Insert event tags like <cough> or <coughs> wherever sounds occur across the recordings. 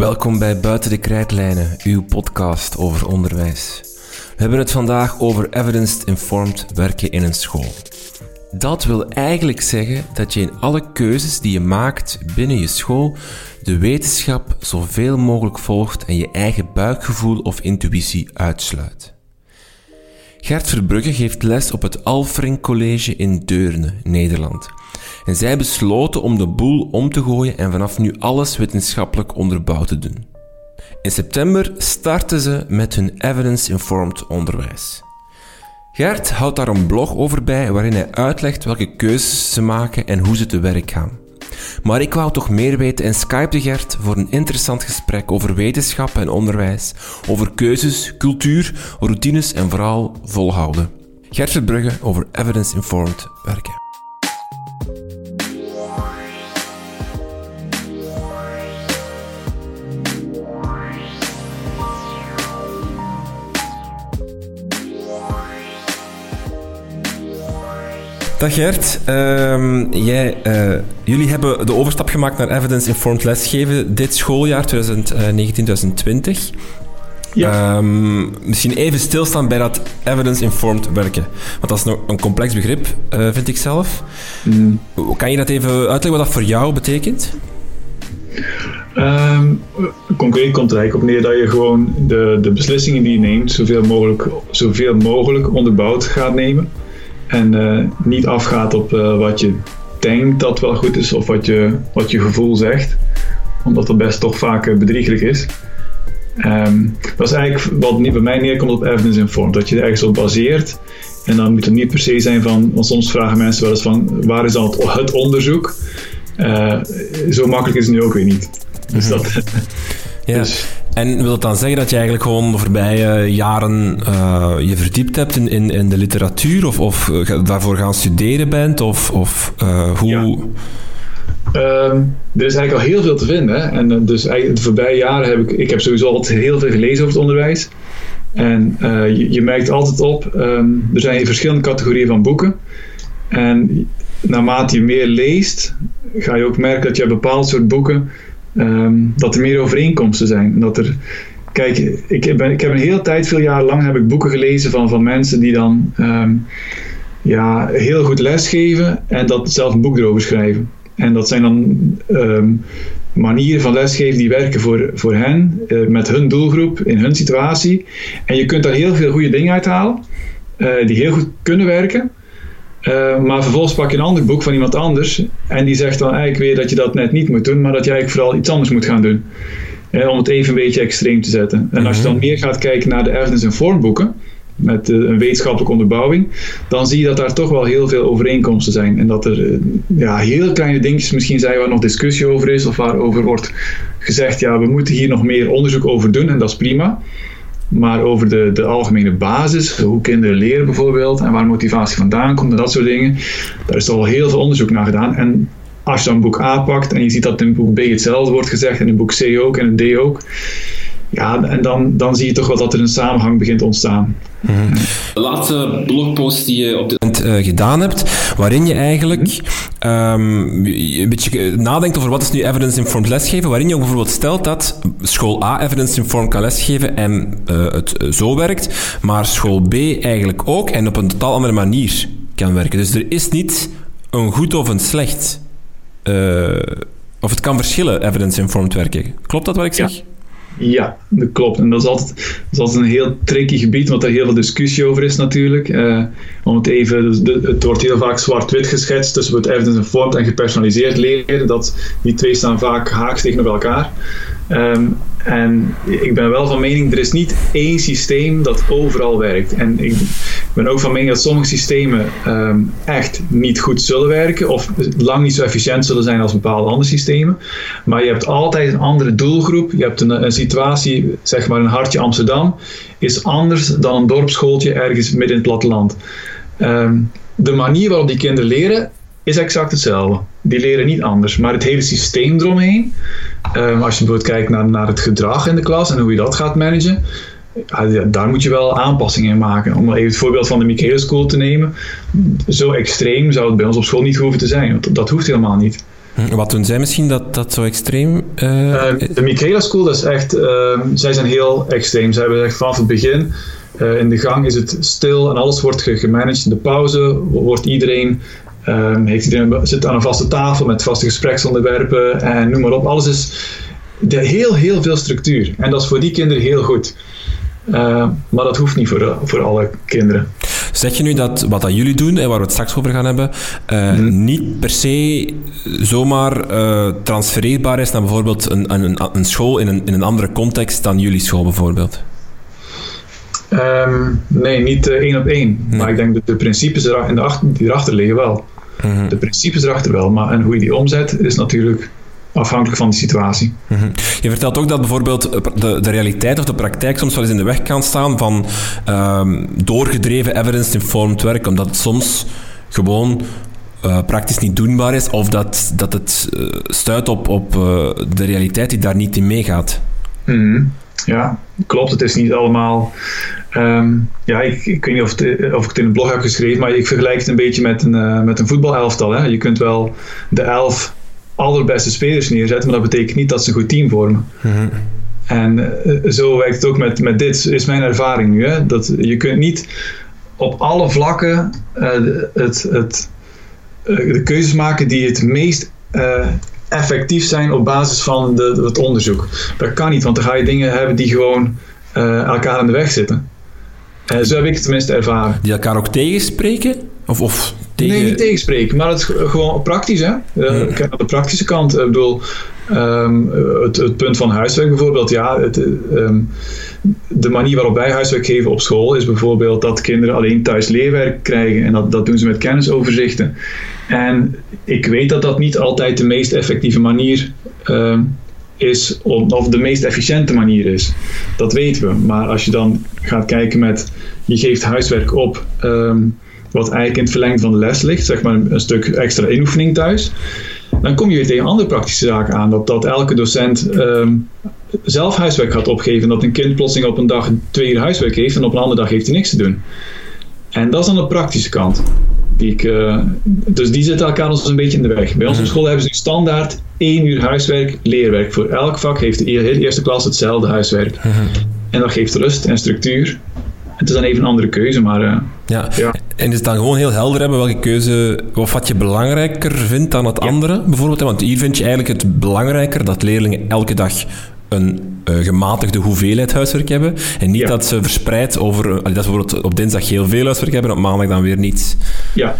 Welkom bij Buiten de Krijtlijnen, uw podcast over onderwijs. We hebben het vandaag over evidence-informed werken in een school. Dat wil eigenlijk zeggen dat je in alle keuzes die je maakt binnen je school de wetenschap zoveel mogelijk volgt en je eigen buikgevoel of intuïtie uitsluit. Gert Verbrugge geeft les op het Alfring College in Deurne, Nederland. En zij besloten om de boel om te gooien en vanaf nu alles wetenschappelijk onderbouwd te doen. In september starten ze met hun evidence-informed onderwijs. Gert houdt daar een blog over bij waarin hij uitlegt welke keuzes ze maken en hoe ze te werk gaan. Maar ik wou toch meer weten en skypte Gert voor een interessant gesprek over wetenschap en onderwijs, over keuzes, cultuur, routines en vooral volhouden. Gert Verbrugge over evidence-informed werken. Dag Gert, ehm, jij, uh, jullie hebben de overstap gemaakt naar evidence-informed lesgeven dit schooljaar 2019-2020. Ja. Um, misschien even stilstaan bij dat evidence-informed werken. Want dat is nog een complex begrip, uh, vind ik zelf. Mm. Kan je dat even uitleggen wat dat voor jou betekent? Um, concreet komt het eigenlijk op neer dat je gewoon de, de beslissingen die je neemt zoveel mogelijk, zoveel mogelijk onderbouwd gaat nemen. En uh, niet afgaat op uh, wat je denkt dat wel goed is of wat je, wat je gevoel zegt. Omdat dat best toch vaak uh, bedrieglijk is. Um, dat is eigenlijk wat bij mij neerkomt op evidence informed. Dat je er ergens op baseert. En dan moet het niet per se zijn van, want soms vragen mensen wel eens van waar is dan het, het onderzoek? zo makkelijk is het nu ook weer niet. Dus mhm. dat, ja. <laughs> Dus, en wil dat dan zeggen dat je eigenlijk gewoon de voorbije jaren uh, je verdiept hebt in, in, in, de literatuur of, of uh, daarvoor gaan studeren bent? Of, of uh, hoe... Um, er is eigenlijk al heel veel te vinden. En dus eigenlijk de voorbije jaren heb ik, ik heb sowieso altijd heel veel gelezen over het onderwijs. En je, je, merkt altijd op, um, er zijn verschillende categorieën van boeken. En naarmate je meer leest, ga je ook merken dat je bepaald soort boeken Ehm, dat er meer overeenkomsten zijn. Dat er, kijk, ik, ben, ik heb een hele tijd, veel jaren lang, heb ik boeken gelezen van, van mensen die dan ehm, ja, heel goed lesgeven en dat zelf een boek erover schrijven. En dat zijn dan ehm, manieren van lesgeven die werken voor, voor hen, uh, met hun doelgroep, in hun situatie. En je kunt daar heel veel goede dingen uithalen, uh, die heel goed kunnen werken. Uh, maar vervolgens pak je een ander boek van iemand anders en die zegt dan eigenlijk weer dat je dat net niet moet doen, maar dat je eigenlijk vooral iets anders moet gaan doen. Eh, om het even een beetje extreem te zetten. En als je dan mhm. meer gaat kijken naar de evidence informed boeken, met uh, een wetenschappelijke onderbouwing, dan zie je dat daar toch wel heel veel overeenkomsten zijn. En dat er ja, heel kleine dingetjes misschien zijn waar nog discussie over is, of waarover wordt gezegd, ja, we moeten hier nog meer onderzoek over doen, en dat is prima. Maar over de, de algemene basis, hoe kinderen leren bijvoorbeeld en waar motivatie vandaan komt en dat soort dingen, daar is al heel veel onderzoek naar gedaan. En als je dan boek A pakt en je ziet dat in boek B hetzelfde wordt gezegd en in boek C ook en in D ook, ja, en dan, dan zie je toch wel dat er een samenhang begint te ontstaan. De laatste blogpost die je op dit moment uh, gedaan hebt, waarin je eigenlijk um, een beetje nadenkt over wat is nu evidence-informed lesgeven, waarin je ook bijvoorbeeld stelt dat school A evidence-informed kan lesgeven en uh, het zo werkt, maar school B eigenlijk ook en op een totaal andere manier kan werken. Dus er is niet een goed of een slecht. Uh, of het kan verschillen, evidence-informed werken. Klopt dat wat ik zeg? Ja, dat klopt. En dat is altijd, dat is altijd een heel tricky gebied, want er heel veel discussie over is natuurlijk. Uh, om het even, dus het wordt heel vaak zwart-wit geschetst tussen het evidence-informed en gepersonaliseerd leren. Dat, die twee staan vaak haaks tegenover elkaar. Um, en ik ben wel van mening, er is niet één systeem dat overal werkt. En ik ben ook van mening dat sommige systemen um, echt niet goed zullen werken of lang niet zo efficiënt zullen zijn als bepaalde andere systemen. Maar je hebt altijd een andere doelgroep. Je hebt een, situatie, zeg maar een hartje Amsterdam, is anders dan een dorpsschooltje ergens midden in het platteland. Um, de manier waarop die kinderen leren is exact hetzelfde. Die leren niet anders, maar het hele systeem eromheen. Um, als je bijvoorbeeld kijkt naar, naar het gedrag in de klas en hoe je dat gaat managen, ja, daar moet je wel aanpassingen in maken. Om even het voorbeeld van de Michaelis School te nemen. Zo extreem zou het bij ons op school niet hoeven te zijn, want dat hoeft helemaal niet. Hm, wat doen zij misschien dat, dat zo extreem uh, De Michaela School, dat is echt, ehm, zij zijn heel extreem. Ze hebben echt vanaf het begin, in de gang is het stil en alles wordt gemanaged. In de pauze wordt iedereen Um, heeft iedereen zit aan een vaste tafel met vaste gespreksonderwerpen en noem maar op. Alles is de, heel, heel veel structuur. En dat is voor die kinderen heel goed. Uh, maar dat hoeft niet voor, voor alle kinderen. Zeg je nu dat wat dat jullie doen, en waar we het straks over gaan hebben, uh, hmm. niet per se zomaar uh, transfereerbaar is naar bijvoorbeeld een, een, een school in een, in een andere context dan jullie school bijvoorbeeld? Um, nee, niet uh, één op één. Maar ik denk dat de principes erachter, de achter, die erachter liggen wel. Mhm. De principes erachter wel. Maar en hoe je die omzet is natuurlijk afhankelijk van de situatie. Mhm. Je vertelt ook dat bijvoorbeeld de, de realiteit of de praktijk soms wel eens in de weg kan staan van um, doorgedreven evidence-informed werk, omdat het soms gewoon uh, praktisch niet doenbaar is of dat, dat het uh, stuit op, op uh, de realiteit die daar niet in meegaat. Mm Ja, klopt. Het is niet allemaal. Um, ja, ik, ik, weet niet of, het, of ik het in een blog heb geschreven, maar ik vergelijk het een beetje met een, met een voetbalelftal. Hè. Je kunt wel de elf allerbeste spelers neerzetten, maar dat betekent niet dat ze een goed team vormen. Mhm. En eh, zo werkt het ook met, met dit, is mijn ervaring nu. Hè? Dat je kunt niet op alle vlakken uh, het, het, uh, de keuzes maken die het meest effectief zijn op basis van de, het onderzoek. Dat kan niet, want dan ga je dingen hebben die gewoon elkaar aan de weg zitten. Zo heb ik het tenminste ervaren. Die elkaar ook tegenspreken? Of, of Nee, niet tegenspreken, maar het gewoon praktisch. Hè? Uh, kijk naar de praktische kant. Ik bedoel, um, het, het, punt van huiswerk bijvoorbeeld. Ja, het, um, de manier waarop wij huiswerk geven op school is bijvoorbeeld dat kinderen alleen thuis leerwerk krijgen. En dat, dat doen ze met kennisoverzichten. En ik weet dat dat niet altijd de meest effectieve manier um, is, of de meest efficiënte manier is. Dat weten we. Maar als je dan gaat kijken met, je geeft huiswerk op wat eigenlijk in het verlengde van de les ligt, zeg maar een, stuk extra inoefening thuis. Dan kom je weer tegen andere praktische zaken aan. Dat, dat elke docent um, zelf huiswerk gaat opgeven. Dat een kind plotseling op een dag twee uur huiswerk heeft en op een andere dag heeft hij niks te doen. En dat is dan de praktische kant. Die ik, uh, dus die zitten elkaar ons een beetje in de weg. Bij op mhm. school hebben ze nu standaard één uur huiswerk, leerwerk. Voor elk vak heeft de eerste klas hetzelfde huiswerk. Mhm. En dat geeft rust en structuur. Het is dan even een andere keuze, maar... Uh, ja. ja. En is het dan gewoon heel helder hebben welke keuze, of wat je belangrijker vindt dan het andere, bijvoorbeeld? Want hier vind je eigenlijk het belangrijker dat leerlingen elke dag een gematigde hoeveelheid huiswerk hebben. En niet dat ze verspreid over... Uh, dat ze bijvoorbeeld op dinsdag heel veel huiswerk hebben en op maandag dan weer niets. Ja,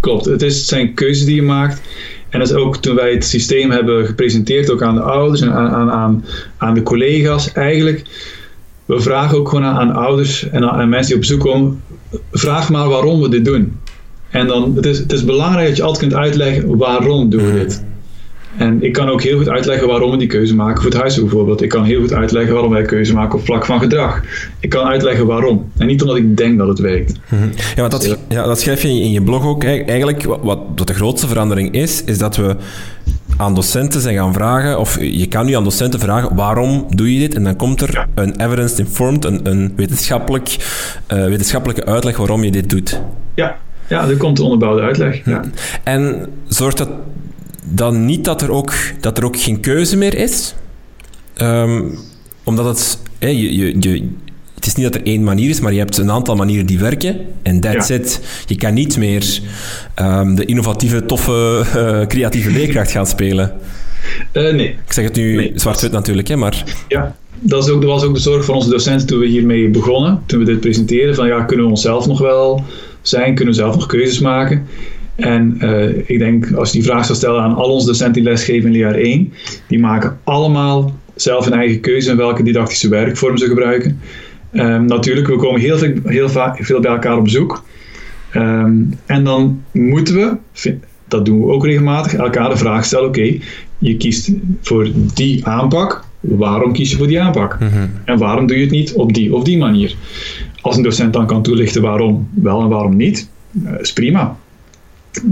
klopt. Het, is, het zijn keuzes die je maakt. En dat is ook toen wij het systeem hebben gepresenteerd, ook aan de ouders en aan, aan, aan de collega's, eigenlijk we vragen ook gewoon aan, ouders en aan, mensen die op bezoek komen, vraag maar waarom we dit doen. En dan, het is, het is belangrijk dat je altijd kunt uitleggen waarom doen we dit. En ik kan ook heel goed uitleggen waarom we die keuze maken voor het huis bijvoorbeeld. Ik kan heel goed uitleggen waarom wij keuze maken op vlak van gedrag. Ik kan uitleggen waarom. En niet omdat ik denk dat het werkt. Mhm. Ja, maar dat, ja, dat schrijf je in je blog ook. Eigenlijk, wat, wat de grootste verandering is, is dat we aan docenten zijn gaan vragen, of je kan nu aan docenten vragen, waarom doe je dit? En dan komt er een evidence-informed, een, een wetenschappelijk, uh, wetenschappelijke uitleg waarom je dit doet. Ja, ja er komt een onderbouwde uitleg. Ja. En zorgt dat dan niet dat er ook, dat er ook geen keuze meer is? Um, omdat het, hey, je, je, je, het is niet dat er één manier is, maar je hebt een aantal manieren die werken. En that's it. Je kan niet meer um, de innovatieve, toffe, uh, creatieve leerkracht gaan spelen. Uh, nee. Ik zeg het nu nee. zwart-wit natuurlijk, hè, maar... Ja, dat, is ook, dat was ook de zorg van onze docenten toen we hiermee begonnen. Toen we dit presenteerden, van ja, kunnen we onszelf nog wel zijn? Kunnen we zelf nog keuzes maken? En uh, ik denk, als je die vraag zou stellen aan al onze docenten die lesgeven in jaar 1, die maken allemaal zelf hun eigen keuze in welke didactische werkvorm ze gebruiken. Um, natuurlijk, we komen heel veel, heel veel bij elkaar op bezoek. Um, en dan moeten we, dat doen we ook regelmatig, elkaar de vraag stellen: oké, je kiest voor die aanpak. Waarom kies je voor die aanpak? Mm -hmm. En waarom doe je het niet op die of die manier? Als een docent dan kan toelichten waarom wel en waarom niet, uh, is prima.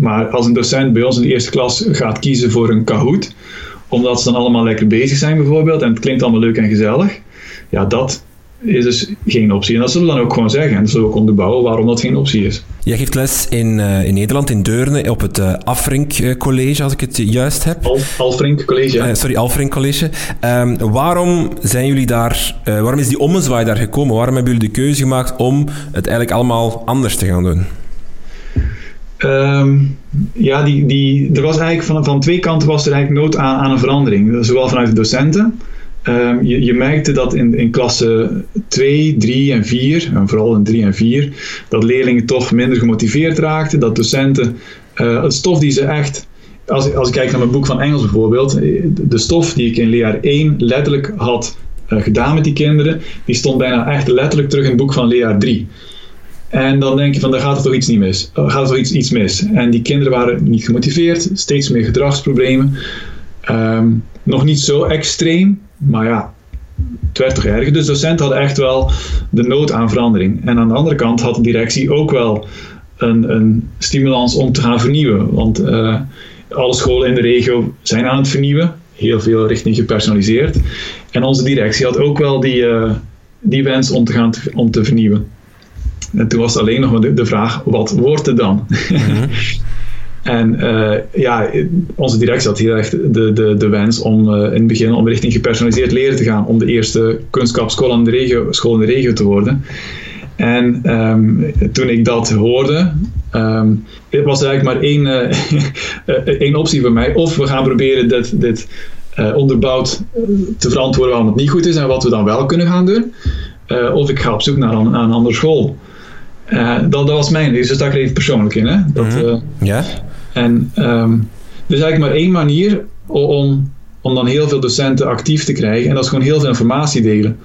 Maar als een docent bij ons in de eerste klas gaat kiezen voor een Kahoot, omdat ze dan allemaal lekker bezig zijn bijvoorbeeld, en het klinkt allemaal leuk en gezellig, ja, dat is dus geen optie. En dat zullen we dan ook gewoon zeggen. En dat zullen we ook onderbouwen waarom dat geen optie is. Jij geeft les in, uh, in Nederland, in Deurne, op het uh, Afrink College, als ik het juist heb. Al, Alfrink College, uh, sorry, Alfrink College. Um, waarom zijn jullie daar, waarom is die ommezwaai daar gekomen? Waarom hebben jullie de keuze gemaakt om het eigenlijk allemaal anders te gaan doen? Um, ja, die, die, er was eigenlijk van, van twee kanten was er eigenlijk nood aan, aan een verandering. Zowel vanuit de docenten. Um, je, je, merkte dat in, in klasse 2, 3 en 4, en vooral in 3 en 4, dat leerlingen toch minder gemotiveerd raakten. Dat docenten uh, het stof die ze echt. Als, als ik kijk naar mijn boek van Engels bijvoorbeeld, de stof die ik in leerjaar 1 letterlijk had uh, gedaan met die kinderen, die stond bijna echt letterlijk terug in het boek van leerjaar 3. En dan denk je van, daar gaat er toch iets niet mis. Gaat er toch iets, iets mis. En die kinderen waren niet gemotiveerd, steeds meer gedragsproblemen. Um, nog niet zo extreem, maar ja, het werd toch erger. Dus docenten hadden echt wel de nood aan verandering. En aan de andere kant had de directie ook wel een, een stimulans om te gaan vernieuwen. Want uh, alle scholen in de regio zijn aan het vernieuwen. Heel veel richting gepersonaliseerd. En onze directie had ook wel die, uh, die wens om te gaan om te vernieuwen. En toen was alleen nog de, de vraag, wat wordt het dan? Mm-hmm. <laughs> en uh, ja, onze directie had hier echt de, de, de wens om uh, in het begin om richting gepersonaliseerd leren te gaan, om de eerste kunstkapschool in de regio, school in de regio te worden. En um, toen ik dat hoorde, um, was er eigenlijk maar één, uh, <laughs> één optie voor mij. Of we gaan proberen dit, dit onderbouwd te verantwoorden waarom het niet goed is en wat we dan wel kunnen gaan doen. of ik ga op zoek naar een, naar een andere school. Uh, dat, dat, was mijn, dus daar kreeg ik persoonlijk in. Hè? Dat, mm -hmm. ja. En um, er is eigenlijk maar één manier om, om dan heel veel docenten actief te krijgen. En dat is gewoon heel veel informatie delen.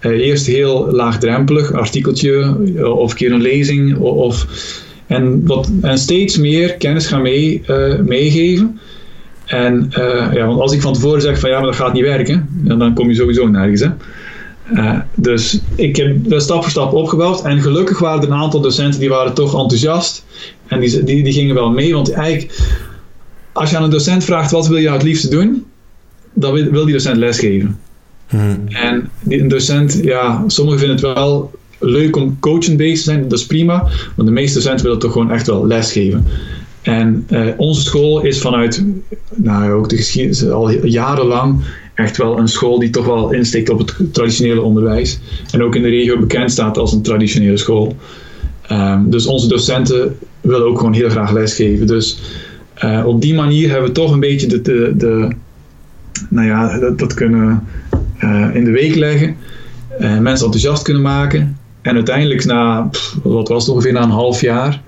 Uh, eerst heel laagdrempelig, artikeltje of een keer een lezing. Of, en, wat, en steeds meer kennis gaan mee, uh, meegeven. En ja, want als ik van tevoren zeg van ja, maar dat gaat niet werken, dan kom je sowieso nergens. Hè? Uh, dus ik heb dat stap voor stap opgebouwd. En gelukkig waren er een aantal docenten die waren toch enthousiast. En die, die, die gingen wel mee. Want eigenlijk, als je aan een docent vraagt wat wil je het liefste doen, dan wil, wil die docent lesgeven. Hmm. En die, een docent, ja, sommigen vinden het wel leuk om coachend bezig te zijn. Dat is prima. Maar de meeste docenten willen toch gewoon echt wel lesgeven. En uh, onze school is vanuit, nou ook de geschiedenis, al jarenlang echt wel een school die toch wel insteekt op het traditionele onderwijs. En ook in de regio bekend staat als een traditionele school. Um, dus onze docenten willen ook gewoon heel graag lesgeven. Dus uh, op die manier hebben we toch een beetje de, de, nou ja, dat, kunnen uh, in de week leggen. Uh, mensen enthousiast kunnen maken. En uiteindelijk na, wat was het ongeveer na een half jaar...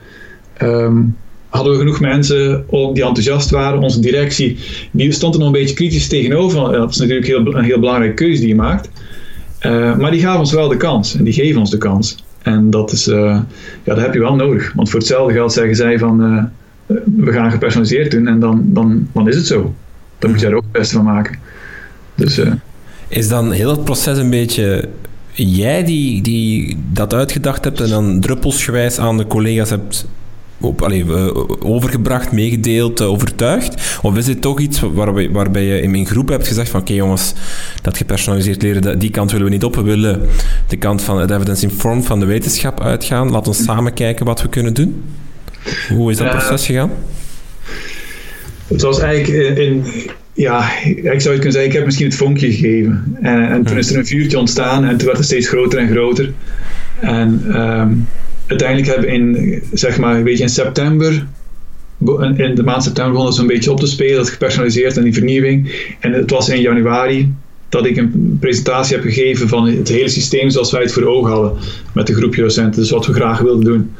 Um, hadden we genoeg mensen die enthousiast waren. Onze directie die stond er nog een beetje kritisch tegenover. Dat is natuurlijk heel, een heel belangrijke keuze die je maakt. Uh, maar die gaven ons wel de kans. En die geven ons de kans. En dat, is, uh, ja, dat heb je wel nodig. Want voor hetzelfde geld zeggen zij van... Uh, we gaan gepersonaliseerd doen en dan, dan, dan is het zo. Dan moet je er ook het beste van maken. Dus, is dan heel het proces een beetje jij die, die dat uitgedacht hebt en dan druppelsgewijs aan de collega's hebt op, allee, overgebracht, meegedeeld, overtuigd? Of is dit toch iets waarbij, waarbij je in mijn groep hebt gezegd van oké okay, jongens, dat gepersonaliseerd leren, die kant willen we niet op. We willen de kant van het evidence-informed van de wetenschap uitgaan. Laat ons samen kijken wat we kunnen doen. Hoe is dat proces gegaan? Het was eigenlijk in, ja, ik zou het kunnen zeggen, ik heb misschien het vonkje gegeven. En, en toen is er een vuurtje ontstaan en toen werd het steeds groter en groter. En um, uiteindelijk hebben in, zeg maar, weet je, in september, in de maand september begon dat zo'n beetje op te spelen, dat gepersonaliseerd en die vernieuwing. En het was in januari dat ik een presentatie heb gegeven van het hele systeem zoals wij het voor ogen hadden met een groepje docenten, dus wat we graag wilden doen.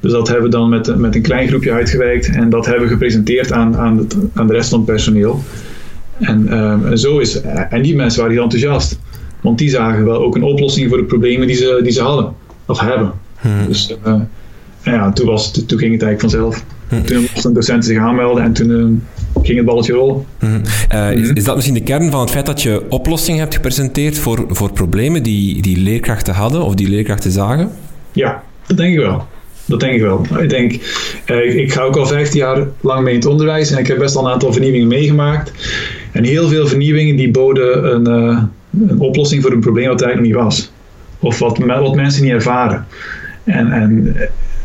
Dus dat hebben we dan met, met een klein groepje uitgewerkt en dat hebben we gepresenteerd aan, aan, aan de rest van het personeel. En, um, en, zo is, en die mensen waren heel enthousiast, want die zagen wel ook een oplossing voor de problemen die ze, die ze hadden of hebben. Hmm. Dus uh, ja, toen, was, toen ging het eigenlijk vanzelf. Hmm. Toen mochten docenten zich aanmelden en toen uh, ging het balletje rollen. Hmm. Uh, is, is, dat misschien de kern van het feit dat je oplossingen hebt gepresenteerd voor, voor problemen die, die leerkrachten hadden of die leerkrachten zagen? Ja, dat denk ik wel. Dat denk ik wel. Ik denk, ik, ik, ga ook al 15 jaar lang mee in het onderwijs en ik heb best al een aantal vernieuwingen meegemaakt. En heel veel vernieuwingen die boden een, een oplossing voor een probleem wat eigenlijk nog niet was. of wat, wat mensen niet ervaren. En, en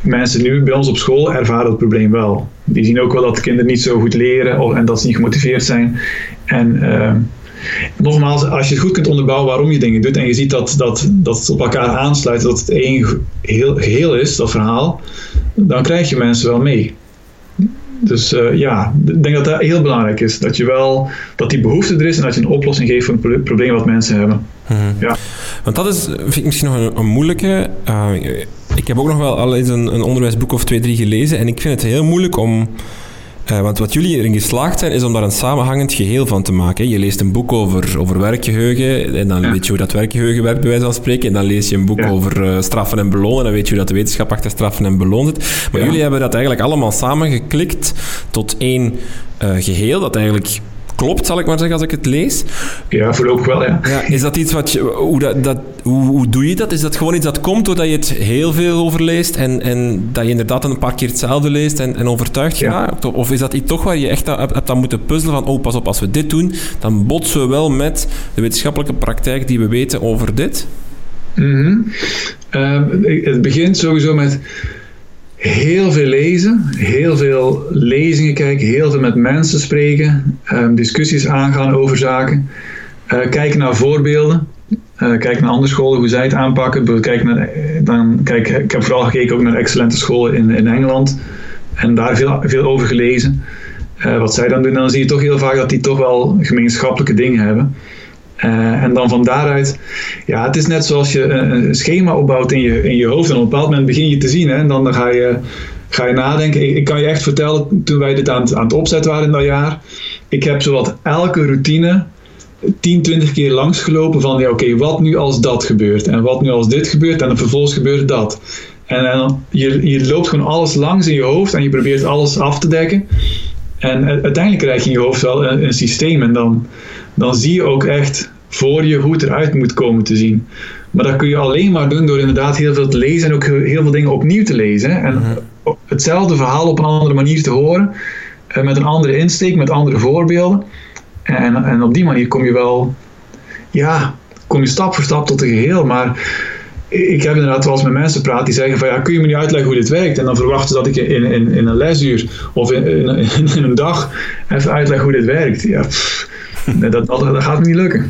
mensen nu bij ons op school ervaren het probleem wel. Die zien ook wel dat kinderen niet zo goed leren of, en dat ze niet gemotiveerd zijn. En uh, nogmaals, als je het goed kunt onderbouwen waarom je dingen doet en je ziet dat, dat, dat het op elkaar aansluit, dat het één heel, geheel is, dat verhaal, dan krijg je mensen wel mee. Dus uh, ja, ik denk dat dat heel belangrijk is. Dat je wel, dat die behoefte er is en dat je een oplossing geeft voor een probleem wat mensen hebben. Hmm. Ja. Want dat is, vind ik misschien nog een, een moeilijke. Uh, ik heb ook nog wel al eens een, een onderwijsboek of twee, drie gelezen en ik vind het heel moeilijk om uh, want wat jullie erin geslaagd zijn, is om daar een samenhangend geheel van te maken. Je leest een boek over, over werkgeheugen en dan weet je hoe dat werkgeheugen werkt, bij wijze van spreken. En dan lees je een boek over uh, straffen en belonen en dan weet je hoe dat de wetenschap achter straffen en belonen zit. Maar jullie hebben dat eigenlijk allemaal samengeklikt tot één uh, geheel, dat eigenlijk klopt, zal ik maar zeggen, als ik het lees. Ja, voorlopig wel, ja. ja is dat iets wat je... Hoe, dat, dat, hoe, hoe doe je dat? Is dat gewoon iets dat komt doordat je het heel veel overleest en, en dat je inderdaad een paar keer hetzelfde leest en, en overtuigd geraakt? Of is dat iets toch waar je echt hebt, hebt moeten puzzelen van, oh, pas op, als we dit doen, dan botsen we wel met de wetenschappelijke praktijk die we weten over dit? Mm -hmm. uh, het begint sowieso met heel veel lezen, heel veel lezingen kijken, heel veel met mensen spreken, um, discussies aangaan over zaken, uh, kijken naar voorbeelden, uh, kijken naar andere scholen, hoe zij het aanpakken. Kijk naar, dan, kijk, ik heb vooral gekeken ook naar excellente scholen in, in Engeland en daar veel, veel over gelezen. Wat zij dan doen, dan zie je toch heel vaak dat die toch wel gemeenschappelijke dingen hebben. Uh, en dan van daaruit, ja, het is net zoals je een, een, schema opbouwt in je, in je hoofd. En op een bepaald moment begin je te zien. Hè, en dan ga je, ga je nadenken. Ik, ik kan je echt vertellen, toen wij dit aan, het, aan het opzetten waren in dat jaar. Ik heb zowat elke routine 10, 20 keer langsgelopen van ja, oké, wat nu als dat gebeurt? En wat nu als dit gebeurt? En vervolgens gebeurt dat. En, je, je loopt gewoon alles langs in je hoofd en je probeert alles af te dekken. En uiteindelijk krijg je in je hoofd wel een, een systeem. En dan, dan zie je ook echt voor je hoe het eruit moet komen te zien. Maar dat kun je alleen maar doen door inderdaad heel veel te lezen en ook heel veel dingen opnieuw te lezen. En mhm. hetzelfde verhaal op een andere manier te horen, eh, met een andere insteek, met andere voorbeelden. En, en op die manier kom je wel, ja, kom je stap voor stap tot een geheel. Maar ik heb inderdaad wel eens met mensen praat die zeggen van ja, kun je me niet uitleggen hoe dit werkt? En dan verwachten ze dat ik in, in, in een lesuur of in, in, in, een dag even uitleg hoe dit werkt. Ja, dat, dat, dat, gaat niet lukken. <laughs>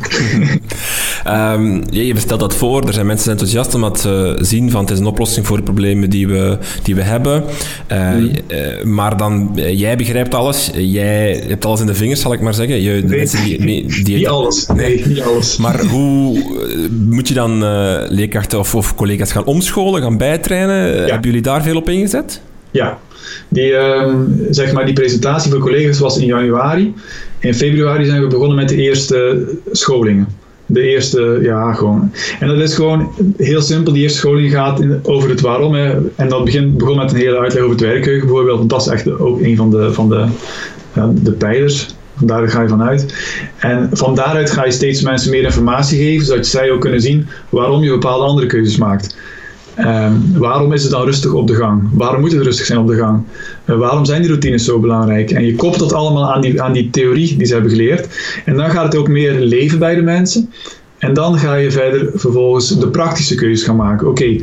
um, je stelt dat voor, er zijn mensen enthousiast om te zien van het is een oplossing voor de problemen die we, die we hebben. Uh, mm. uh, maar dan, uh, jij begrijpt alles, jij hebt alles in de vingers, zal ik maar zeggen. Je, nee, die, die, die niet alles, nee, niet alles. Maar hoe moet je dan leerkrachten of, of, collega's gaan omscholen, gaan bijtrainen? Ja. Hebben jullie daar veel op ingezet? Ja, die, uh, zeg maar die presentatie voor collega's was in januari. In februari zijn we begonnen met de eerste scholingen. De eerste, ja, gewoon. En dat is gewoon heel simpel. Die eerste scholing gaat over het waarom. Hè. En dat begin, begon met een hele uitleg over het werkgeheugen bijvoorbeeld. Want dat is echt ook een van de, van de, de pijlers. Daar ga je vanuit. En van daaruit ga je steeds mensen meer informatie geven, zodat zij ook kunnen zien waarom je bepaalde andere keuzes maakt. Um, waarom is het dan rustig op de gang? Waarom moet het rustig zijn op de gang? Uh, waarom zijn die routines zo belangrijk? En je koppelt dat allemaal aan die, aan die theorie die ze hebben geleerd. En dan gaat het ook meer leven bij de mensen. En dan ga je verder vervolgens de praktische keuzes gaan maken. Oké, uh,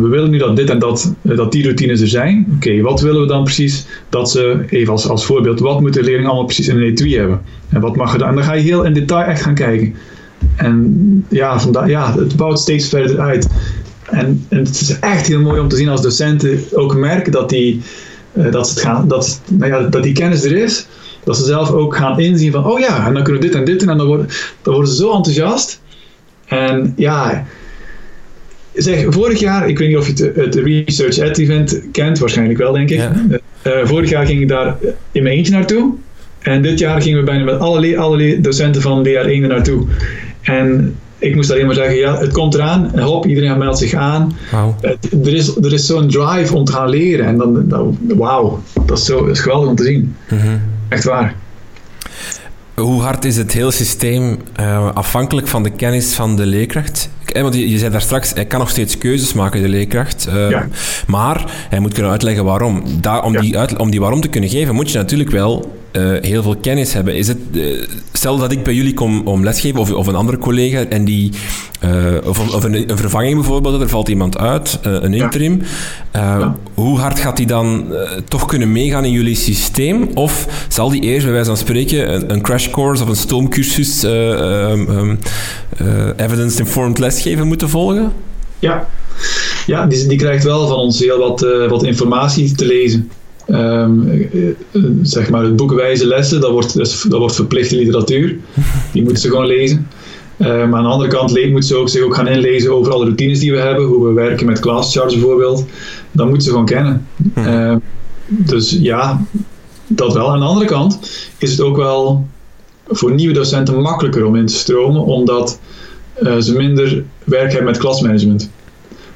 we willen nu dat dit en dat, uh, dat die routines er zijn. Oké, wat willen we dan precies dat ze, even als, als voorbeeld, wat moet de leerling allemaal precies in een etui hebben? En wat mag er dan? En dan ga je heel in detail echt gaan kijken. En ja, vandaar, ja, het bouwt steeds verder uit. En, en, het is echt heel mooi om te zien als docenten ook merken dat die, uh, dat het gaan, dat, nou ja, dat die kennis er is. Dat ze zelf ook gaan inzien van, oh ja, en dan kunnen we dit en dit doen. En dan worden, dan worden ze zo enthousiast. En ja, zeg, vorig jaar, ik weet niet of je het, het Research Ed Event kent, waarschijnlijk wel, denk ik. Ja. Uh, vorig jaar ging ik daar in mijn eentje naartoe. En dit jaar gingen we bijna met alle, alle docenten van DR1 er naartoe. En ik moest alleen maar zeggen, ja, het komt eraan. Hop, iedereen meldt zich aan. Wow. er is, er is zo'n drive om te gaan leren. En dan, dan wauw, dat is, zo, is geweldig om te zien. Mm -hmm. Echt waar. Hoe hard is het hele systeem uh, afhankelijk van de kennis van de leerkracht? Want je, je zei daar straks, hij kan nog steeds keuzes maken, de leerkracht. Uh, ja. Maar hij moet kunnen uitleggen waarom. Daar, om, ja. die uit, om die waarom te kunnen geven, moet je natuurlijk wel heel veel kennis hebben. Is het, stel dat ik bij jullie kom om lesgeven, of, of een andere collega, en die, of, of een, een, vervanging bijvoorbeeld, er valt iemand uit, een interim. Hoe hard gaat die dan toch kunnen meegaan in jullie systeem? Of zal die eerst, bij wijze van spreken, een, een crash course of een stoomcursus um, um, evidence-informed lesgeven moeten volgen? Ja, ja die, die krijgt wel van ons heel wat, uh, wat informatie te lezen. Um, zeg maar het boekwijze lessen, dat wordt, dat wordt verplichte literatuur. Die moeten ze gewoon lezen. Uh, maar aan de andere kant moeten ze ook, zich ook gaan inlezen over alle routines die we hebben, hoe we werken met class charts bijvoorbeeld. Dat moeten ze gewoon kennen. Uh, dus ja, dat wel. Aan de andere kant is het ook wel voor nieuwe docenten makkelijker om in te stromen, omdat uh, ze minder werk hebben met klasmanagement.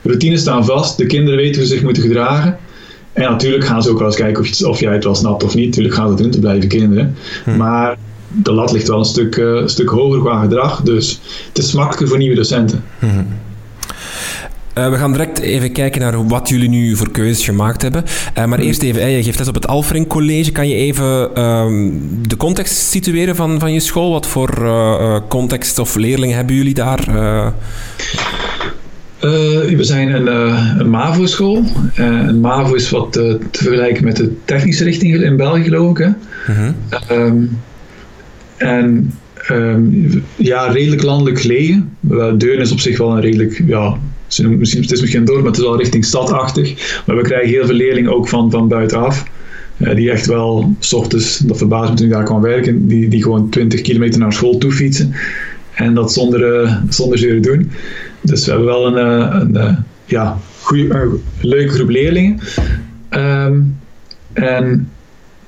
Routines staan vast, de kinderen weten hoe ze zich moeten gedragen. En natuurlijk gaan ze ook wel eens kijken of, je, of jij het wel snapt of niet. Natuurlijk gaan ze erin te blijven kinderen. Hm. Maar de lat ligt wel een stuk, uh, een stuk hoger qua gedrag. Dus het is makkelijker voor nieuwe docenten. Hm. Uh, we gaan direct even kijken naar wat jullie nu voor keuzes gemaakt hebben. Uh, maar hm. eerst even, je geeft les op het Alfring College. Kan je even um, de context situeren van, van je school? Wat voor uh, context of leerlingen hebben jullie daar? Uh, we zijn een, uh, een MAVO-school. Uh, een MAVO is wat te vergelijken met de technische richting in België, geloof ik. Hè? -huh. um, en um, ja, redelijk landelijk gelegen. Deurne is op zich wel een redelijk, ja, misschien, het is misschien door, maar het is wel richting stadachtig. Maar we krijgen heel veel leerlingen ook van, van buitenaf. die echt wel, s ochtends, dat verbaast me toen ik daar kwam werken, die, die gewoon 20 kilometer naar school toe fietsen. En dat zonder, zonder zeuren doen. Dus we hebben wel een, eh, een, eh, ja, goede, leuke groep leerlingen. Um, en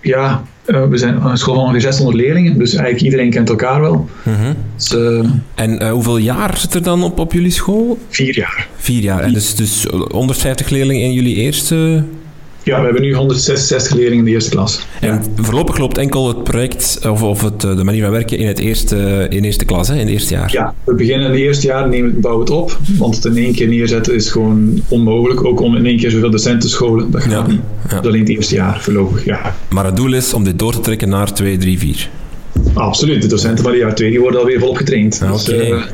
ja, uh, we zijn een school van ongeveer 600 leerlingen, dus eigenlijk iedereen kent elkaar wel. Uh mhm. -huh. dus, uh, en hoeveel jaar zit er dan op, op jullie school? Vier jaar. Vier jaar. En dus, dus 150 leerlingen in jullie eerste ja, we hebben nu 166 leerlingen in de eerste klas. En voorlopig loopt enkel het project of, of het, de manier van werken in het eerste, in eerste klas, hè, in het eerste jaar? Ja, we beginnen in het eerste jaar, nemen, bouwen het op. Want het in één keer neerzetten is gewoon onmogelijk. Ook om in één keer zoveel docenten te scholen, dat gaat ja, niet. Ja. Dat alleen het eerste jaar voorlopig, ja. Maar het doel is om dit door te trekken naar 2, 3, 4? Absoluut, de docenten van jaar 2 die worden alweer volop getraind. Okay. Dus, uh...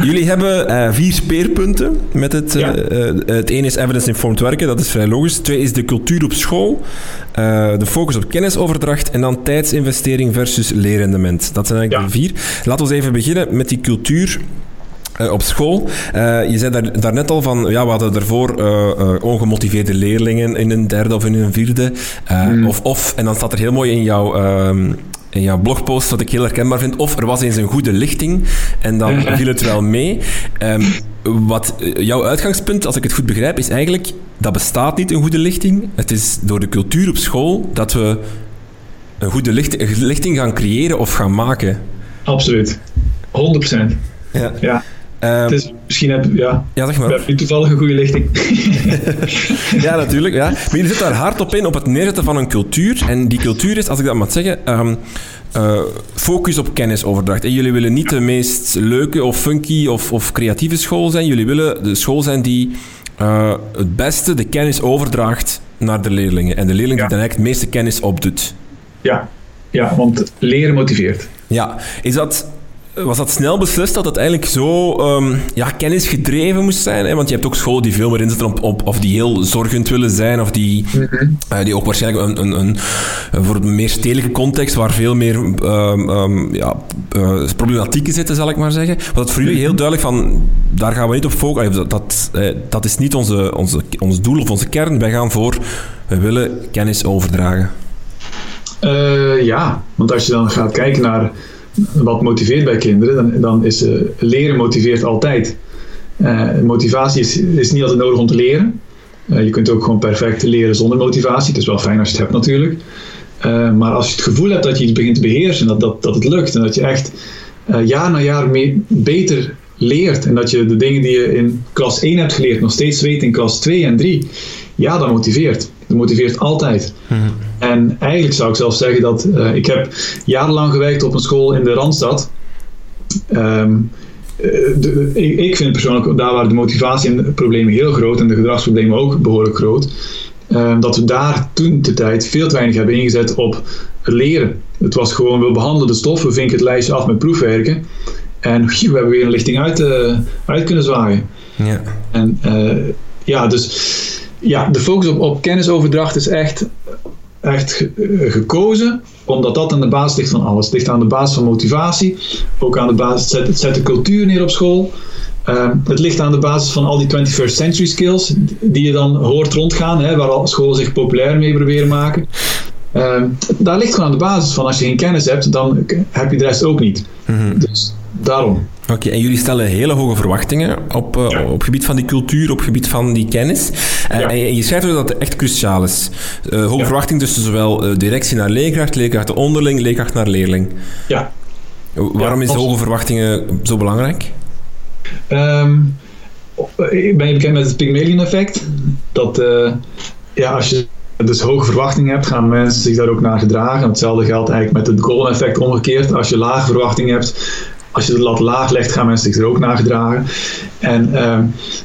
<laughs> Jullie hebben uh, vier speerpunten. Met het, ja. uh, het ene is evidence-informed werken, dat is vrij logisch. Twee is de cultuur op school, de focus op kennisoverdracht en dan tijdsinvestering versus leerrendement. Dat zijn eigenlijk ja. de vier. Laten we even beginnen met die cultuur. Uh, op school. Uh, je zei daar, daarnet al van, ja, we hadden daarvoor uh, ongemotiveerde leerlingen in een derde of in een vierde. Mm. Of, of, en dan staat er heel mooi in jouw, ehm, in jouw blogpost, wat ik heel herkenbaar vind, of er was eens een goede lichting en dan <laughs> viel het wel mee. Um, wat jouw uitgangspunt, als ik het goed begrijp, is eigenlijk, dat bestaat niet, een goede lichting. Het is door de cultuur op school dat we een goede lichting, lichting gaan creëren of gaan maken. Absoluut. 100%. Ja. ja. Um, het is misschien heb, ja, ja zeg maar. we hebben nu toevallig een goede lichting. <laughs> ja, natuurlijk. Ja. Maar jullie zitten daar hard op in, op het neerzetten van een cultuur. En die cultuur is, als ik dat mag zeggen, um, uh, focus op kennisoverdracht. En jullie willen niet de meest leuke of funky of, of creatieve school zijn. Jullie willen de school zijn die uh, het beste de kennis overdraagt naar de leerlingen. En de leerling ja. die dan eigenlijk het meeste kennis opdoet. Ja. ja, want leren motiveert. Ja, is dat was dat snel beslist dat het eigenlijk zo um, ja, kennisgedreven moest zijn? Hè? Want je hebt ook scholen die veel meer inzetten op, op of die heel zorgend willen zijn, of die, mm -hmm. uh, die ook waarschijnlijk een, een, een, voor een meer stedelijke context, waar veel meer um, um, ja, uh, problematieken zitten, zal ik maar zeggen. Was het voor jullie heel duidelijk van, daar gaan we niet op focussen. Dat, dat, uh, dat is niet onze, onze, ons doel of onze kern. Wij gaan voor, we willen kennis overdragen. ja, want als je dan gaat kijken naar wat motiveert bij kinderen, dan, dan is uh, leren motiveert altijd. Uh, motivatie is, is niet altijd nodig om te leren. Uh, je kunt ook gewoon perfect leren zonder motivatie. Het is wel fijn als je het hebt natuurlijk. maar als je het gevoel hebt dat je iets begint te beheersen, dat, dat, dat het lukt en dat je echt jaar na jaar beter leert en dat je de dingen die je in klas 1 hebt geleerd nog steeds weet in klas 2 en 3, ja, dat motiveert. Dat motiveert altijd. Mhm. En eigenlijk zou ik zelfs zeggen dat uh, ik heb jarenlang gewerkt op een school in de Randstad. Um, de, ik, ik, vind persoonlijk, daar waren de motivatie en de problemen heel groot en de gedragsproblemen ook behoorlijk groot. Ehm, dat we daar toen de tijd veel te weinig hebben ingezet op het leren. Het was gewoon, we behandelen de stof, we vinken het lijstje af met proefwerken. En we hebben weer een lichting uit, uh, uit kunnen zwaaien. Ja. En uh, ja, dus ja, de focus op, op kennisoverdracht is echt, echt gekozen, omdat dat aan de basis ligt van alles. Het ligt aan de basis van motivatie, ook aan de basis, het zet, de cultuur neer op school. Uh, het ligt aan de basis van al die 21st century skills die je dan hoort rondgaan, hè, waar scholen zich populair mee proberen maken. Uh, daar ligt gewoon aan de basis van als je geen kennis hebt, dan heb je de rest ook niet. Mm Dus daarom. Oké, en jullie stellen hele hoge verwachtingen op, uh, op gebied van die cultuur, op gebied van die kennis. Uh, ja. En je schrijft ook dat het echt cruciaal is. Uh, hoge ja. verwachting tussen zowel directie naar leerkracht, leerkracht onderling, leerkracht naar leerling. Ja. Waarom is hoge verwachtingen zo belangrijk? Um, ben je bekend met het Pygmalion effect? Dat ja, als je dus hoge verwachtingen hebt, gaan mensen zich daar ook naar gedragen. Hetzelfde geldt eigenlijk met het Golden effect omgekeerd. Als je lage verwachtingen hebt, als je de lat laag legt, gaan mensen zich er ook naar gedragen. En uh,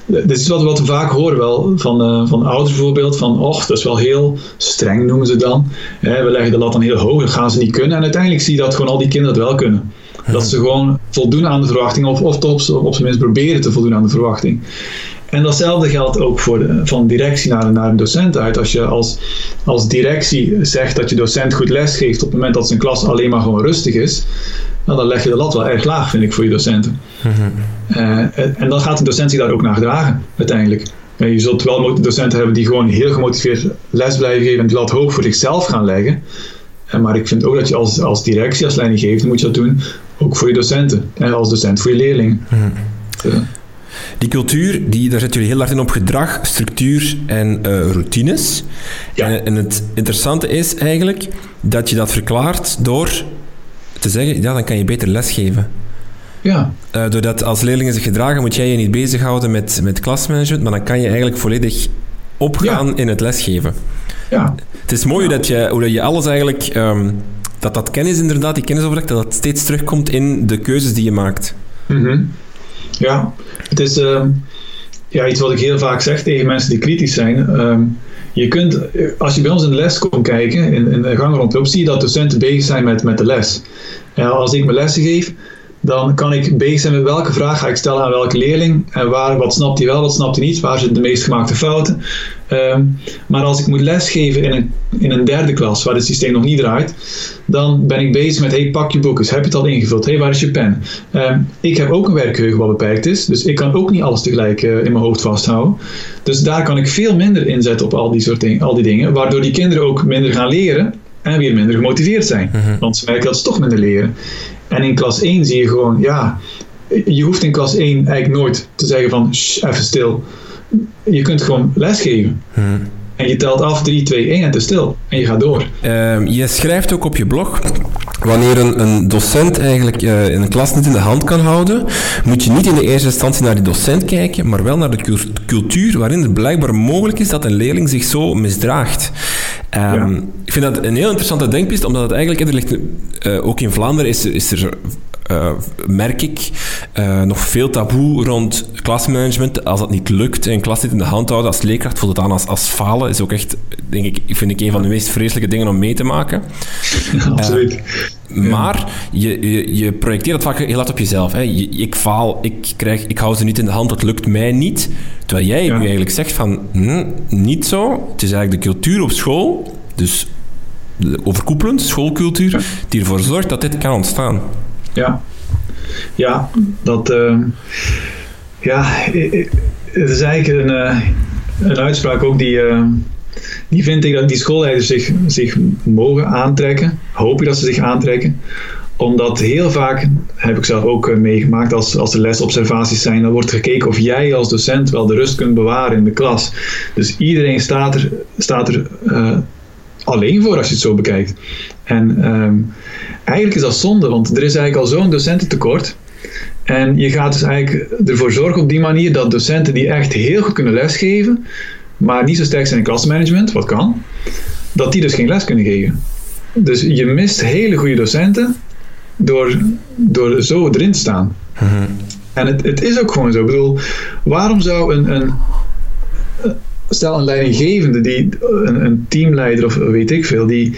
dit is wat, we vaak horen wel van, uh, van ouders bijvoorbeeld, van och, dat is wel heel streng noemen ze dan. we leggen de lat dan heel hoog, dat gaan ze niet kunnen. En uiteindelijk zie je dat gewoon al die kinderen het wel kunnen. Dat ze gewoon voldoen aan de verwachting, of, of op zijn minst proberen te voldoen aan de verwachting. En datzelfde geldt ook voor de, van directie naar, naar een docent uit. Als je als, als directie zegt dat je docent goed lesgeeft op het moment dat zijn klas alleen maar gewoon rustig is, nou, dan leg je de lat wel erg laag, vind ik, voor je docenten. Mm en dan gaat de docent zich daar ook naar gedragen, uiteindelijk. je zult wel docenten hebben die gewoon heel gemotiveerd les blijven geven en die lat hoog voor zichzelf gaan leggen. Maar ik vind ook dat je als, als directie, als leidinggever, moet je dat doen, ook voor je docenten. En als docent voor je leerlingen. Mm die cultuur, die, daar zetten jullie heel hard in op gedrag, structuur en uh, routines. Ja. En, en, het interessante is eigenlijk dat je dat verklaart door te zeggen, ja, dan kan je beter lesgeven. Ja. Uh, doordat als leerlingen zich gedragen, moet jij je niet bezighouden met, met klasmanagement, maar dan kan je eigenlijk volledig opgaan in het lesgeven. Ja. Het is mooi dat je, hoe je alles eigenlijk... Um, dat dat kennis inderdaad, die kennisoverdracht, dat dat steeds terugkomt in de keuzes die je maakt. Mm Ja, het is uh, ja, iets wat ik heel vaak zeg tegen mensen die kritisch zijn. Uh, je kunt, als je bij ons in de les komt kijken, in, in de gang zie je dat docenten bezig zijn met, met de les. En als ik mijn lessen geef, dan kan ik bezig zijn met welke vraag ga ik stellen aan welke leerling. En waar, wat snapt hij wel, wat snapt hij niet, waar zitten de meest gemaakte fouten. Um, maar als ik moet lesgeven in een, in een derde klas, waar het systeem nog niet draait, dan ben ik bezig met, hey, pak je boeken, heb je het al ingevuld, hey, waar is je pen? Um, ik heb ook een werkgeheugen wat beperkt is, dus ik kan ook niet alles tegelijk uh, in mijn hoofd vasthouden. Dus daar kan ik veel minder inzetten op al die soort dingen, al die dingen, waardoor die kinderen ook minder gaan leren en weer minder gemotiveerd zijn. Mhm. Want ze merken dat ze toch minder leren. En in klas 1 zie je gewoon, ja, je hoeft in klas 1 eigenlijk nooit te zeggen van, even stil. Je kunt gewoon lesgeven. Hmm. En je telt af 3, 2, 1 en het is stil. En je gaat door. Uh, je schrijft ook op je blog. Wanneer een, een docent eigenlijk uh, een klas niet in de hand kan houden, moet je niet in de eerste instantie naar die docent kijken, maar wel naar de cultuur waarin het blijkbaar mogelijk is dat een leerling zich zo misdraagt. Um, Ik vind dat een heel interessante denkpist, omdat het eigenlijk, er ligt, uh, ook in Vlaanderen is, is er uh, merk ik uh, nog veel taboe rond klasmanagement. Als dat niet lukt en klas niet in de hand houden als leerkracht, voelt het aan als, als falen. Is ook echt, denk ik, vind ik een van de meest vreselijke dingen om mee te maken. <laughs> absoluut. Uh, maar je, je, je, projecteert het vaak heel hard op jezelf. Hè. Je, ik faal, ik, krijg, ik hou ze niet in de hand, dat lukt mij niet. Terwijl jij ja. nu eigenlijk zegt van, hm, niet zo. Het is eigenlijk de cultuur op school, dus overkoepelend, schoolcultuur, die ervoor zorgt dat dit kan ontstaan. Ja, ja dat. Uh, ja, het is eigenlijk een, uh, een uitspraak ook die. Uh, die vind ik dat die schoolleiders zich, zich mogen aantrekken. Hoop ik dat ze zich aantrekken omdat heel vaak, heb ik zelf ook meegemaakt, als, als er lesobservaties zijn, dan wordt gekeken of jij als docent wel de rust kunt bewaren in de klas. Dus iedereen staat er, staat er uh, alleen voor als je het zo bekijkt. En um, eigenlijk is dat zonde, want er is eigenlijk al zo'n docententekort. En je gaat dus eigenlijk ervoor zorgen op die manier dat docenten die echt heel goed kunnen lesgeven, maar niet zo sterk zijn in klasmanagement, wat kan, dat die dus geen les kunnen geven. Dus je mist hele goede docenten door, door zo erin te staan. Mhm. En het, het is ook gewoon zo. Ik bedoel, waarom zou een, een stel een leidinggevende, die, een, een, teamleider of weet ik veel, die,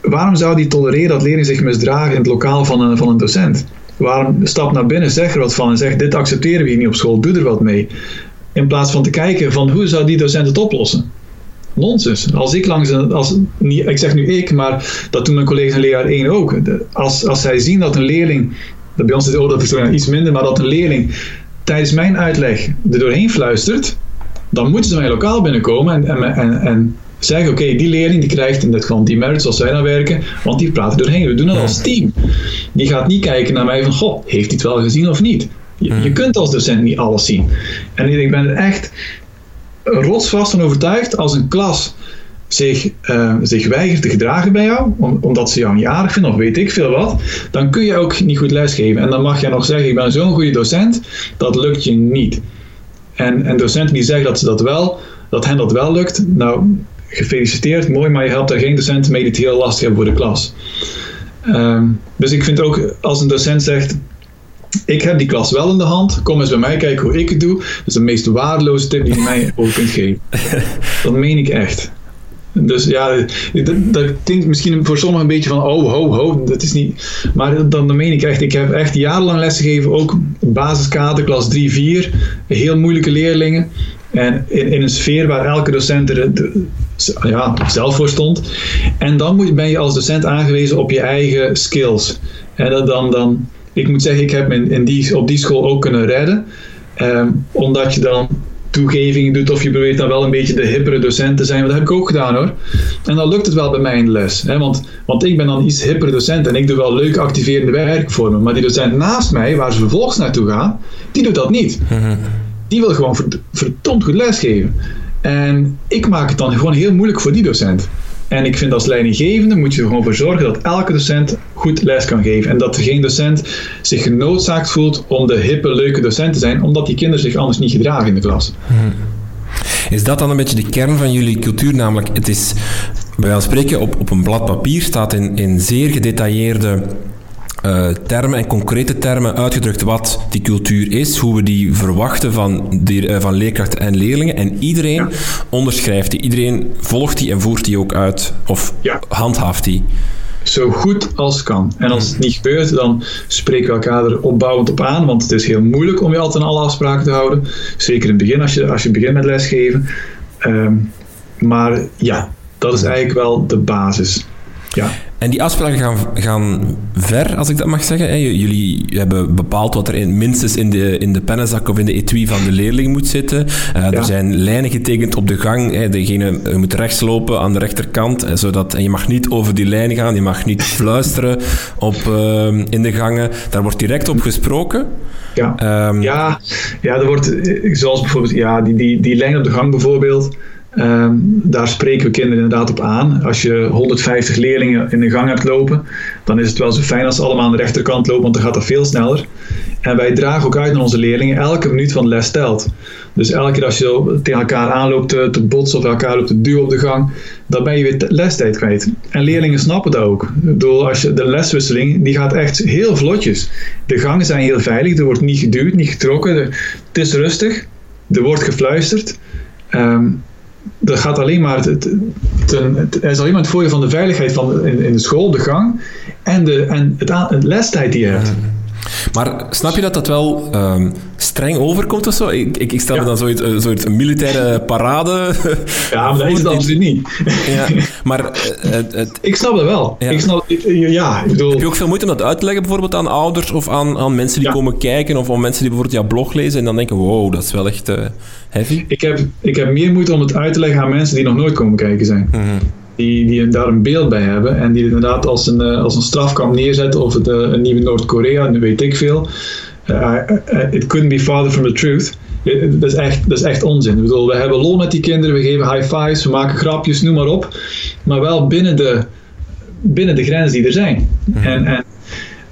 waarom zou die tolereren dat leerlingen zich misdragen in het lokaal van een, van een docent? Waarom stap naar binnen, zeg er wat van en zeg dit accepteren we hier niet op school, doe er wat mee. In plaats van te kijken van hoe zou die docent het oplossen. Nonsens. Als ik langs een, als, niet, ik zeg nu ik, maar dat doen mijn collega's in leerjaar 1 ook. Als, als zij zien dat een leerling, bij ons is het dat is iets minder, maar dat een leerling tijdens mijn uitleg er doorheen fluistert, dan moeten ze mij lokaal binnenkomen en, en, en, en zeggen: Oké, die leerling die krijgt in dit geval die merits als wij dan werken, want die praten doorheen. We doen dat als team. Die gaat niet kijken naar mij van: Goh, heeft hij het wel gezien of niet? Je, je kunt als docent niet alles zien. En ik ben er echt rotsvast van overtuigd als een klas zich, uh, zich weigert te gedragen bij jou, omdat ze jou niet aardig vinden of weet ik veel wat, dan kun je ook niet goed lesgeven. En dan mag je nog zeggen, ik ben zo'n goede docent, dat lukt je niet. En, en docenten die zeggen dat ze dat wel, dat hen dat wel lukt, nou, gefeliciteerd, mooi, maar je helpt daar geen docenten mee die het heel lastig hebben voor de klas. Ehm, dus ik vind ook, als een docent zegt, ik heb die klas wel in de hand. Kom eens bij mij kijken hoe ik het doe. Dat is de meest waardeloze tip die je mij <laughs> ook kunt geven. Dat meen ik echt. Dus ja, dat, dat klinkt misschien voor sommigen een beetje van oh, ho, ho, dat is niet. Maar dan, meen ik echt, ik heb echt jarenlang lesgegeven, ook basiskader, klas 3, 4, heel moeilijke leerlingen. En in, in een sfeer waar elke docent er ja, zelf voor stond. En dan moet, ben je als docent aangewezen op je eigen skills. En dan, dan, ik moet zeggen, ik heb me in die, op die school ook kunnen redden. Ehm, omdat je dan toegevingen doet of je probeert dan wel een beetje de hippere docent te zijn. Dat heb ik ook gedaan hoor. En dan lukt het wel bij mij in de les. Hè? Want, want ik ben dan iets hippere docent en ik doe wel leuk activerende werkvormen. Maar die docent naast mij, waar ze vervolgens naartoe gaan, die doet dat niet. <laughs> Die wil gewoon verdomd goed lesgeven. En ik maak het dan gewoon heel moeilijk voor die docent. En ik vind als leidinggevende moet je er gewoon voor zorgen dat elke docent goed les kan geven. En dat geen docent zich genoodzaakt voelt om de hippe, leuke docent te zijn, omdat die kinderen zich anders niet gedragen in de klas. Hmm. Is dat dan een beetje de kern van jullie cultuur? Namelijk, het is bij wijze van spreken op, op een blad papier staat in, in zeer gedetailleerde uh, termen en concrete termen uitgedrukt wat die cultuur is, hoe we die verwachten van, die, uh, van leerkrachten en leerlingen. En iedereen onderschrijft die, iedereen volgt die en voert die ook uit of handhaaft die. Zo goed als kan. En als het niet gebeurt, dan spreken we elkaar er opbouwend op aan, want het is heel moeilijk om je altijd aan alle afspraken te houden. Zeker in het begin, als je, als je begint met lesgeven. Um, maar ja, dat is eigenlijk wel de basis. Ja. En die afspraken gaan, gaan ver, als ik dat mag zeggen. Jullie hebben bepaald wat er in, minstens in de, in de pennenzak of in de etui van de leerling moet zitten. Uh, Er zijn lijnen getekend op de gang. Degene, je moet rechts lopen aan de rechterkant. Zodat, en je mag niet over die lijnen gaan. Je mag niet fluisteren op, uh, in de gangen. Daar wordt direct op gesproken. Ja, um, ja, ja er wordt, zoals bijvoorbeeld ja, die, die, die lijn op de gang bijvoorbeeld. Ehm, daar spreken we kinderen inderdaad op aan. Als je 150 leerlingen in de gang hebt lopen, dan is het wel zo fijn als ze allemaal aan de rechterkant lopen, want dan gaat dat veel sneller. En wij dragen ook uit naar onze leerlingen, elke minuut van de les telt. Dus elke keer als je tegen elkaar aanloopt te, te botsen of elkaar loopt te duwen op de gang, dan ben je weer lestijd kwijt. En leerlingen snappen dat ook. Door als je, de leswisseling die gaat echt heel vlotjes. De gangen zijn heel veilig, er wordt niet geduwd, niet getrokken. het is rustig, er wordt gefluisterd. Um, dat gaat alleen maar het, het, is alleen maar het voordeel van de veiligheid van in, in de school, de gang en, de, en het, het lestijd die je hebt. Maar snap je dat dat wel um, streng overkomt of zo? Ik, ik, ik stel me dan zoiets, een soort militaire parade. Ja, <laughs> maar dat is het absoluut niet. Ja, maar uh, het, ik snap dat wel. Ja. Ik snap, ja, ik bedoel... Heb je ook veel moeite om dat uit te leggen, bijvoorbeeld aan ouders of aan, aan mensen die komen kijken of aan mensen die bijvoorbeeld jouw blog lezen en dan denken: wow, dat is wel echt uh, heavy? Ik heb, ik heb meer moeite om het uit te leggen aan mensen die nog nooit komen kijken zijn. Mm -hmm die, die daar een beeld bij hebben en die het inderdaad als een, uh, als een strafkamp neerzetten of het uh, een nieuwe Noord-Korea, nu weet ik veel. Uh, it couldn't be farther from the truth. Dat is, echt, dat is echt onzin. Ik bedoel, we hebben lol met die kinderen, we geven high fives, we maken grapjes, noem maar op. Maar wel binnen de, binnen de grenzen die er zijn. Mhm. En, en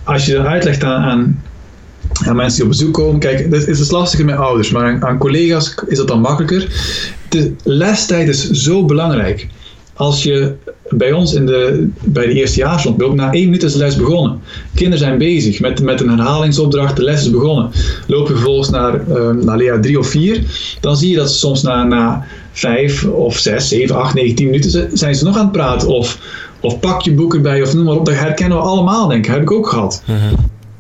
als je dat uitlegt aan, aan, aan, mensen die op bezoek komen, kijk, dat is het lastiger met ouders, maar aan, aan collega's is dat dan makkelijker. De lestijd is zo belangrijk. Als je bij ons in de, bij de eerstejaarsrond, ook na één minuut is de les begonnen. Kinderen zijn bezig met, met een herhalingsopdracht, de les is begonnen. Lopen vervolgens naar, uh, naar leer 3 of 4, dan zie je dat ze soms na, na 5 of 6, 7, 8, 9, 10 minuten zijn ze nog aan het praten. Of, of pak je boek erbij of noem maar op. Dat herkennen we allemaal, denk ik. Heb ik ook gehad.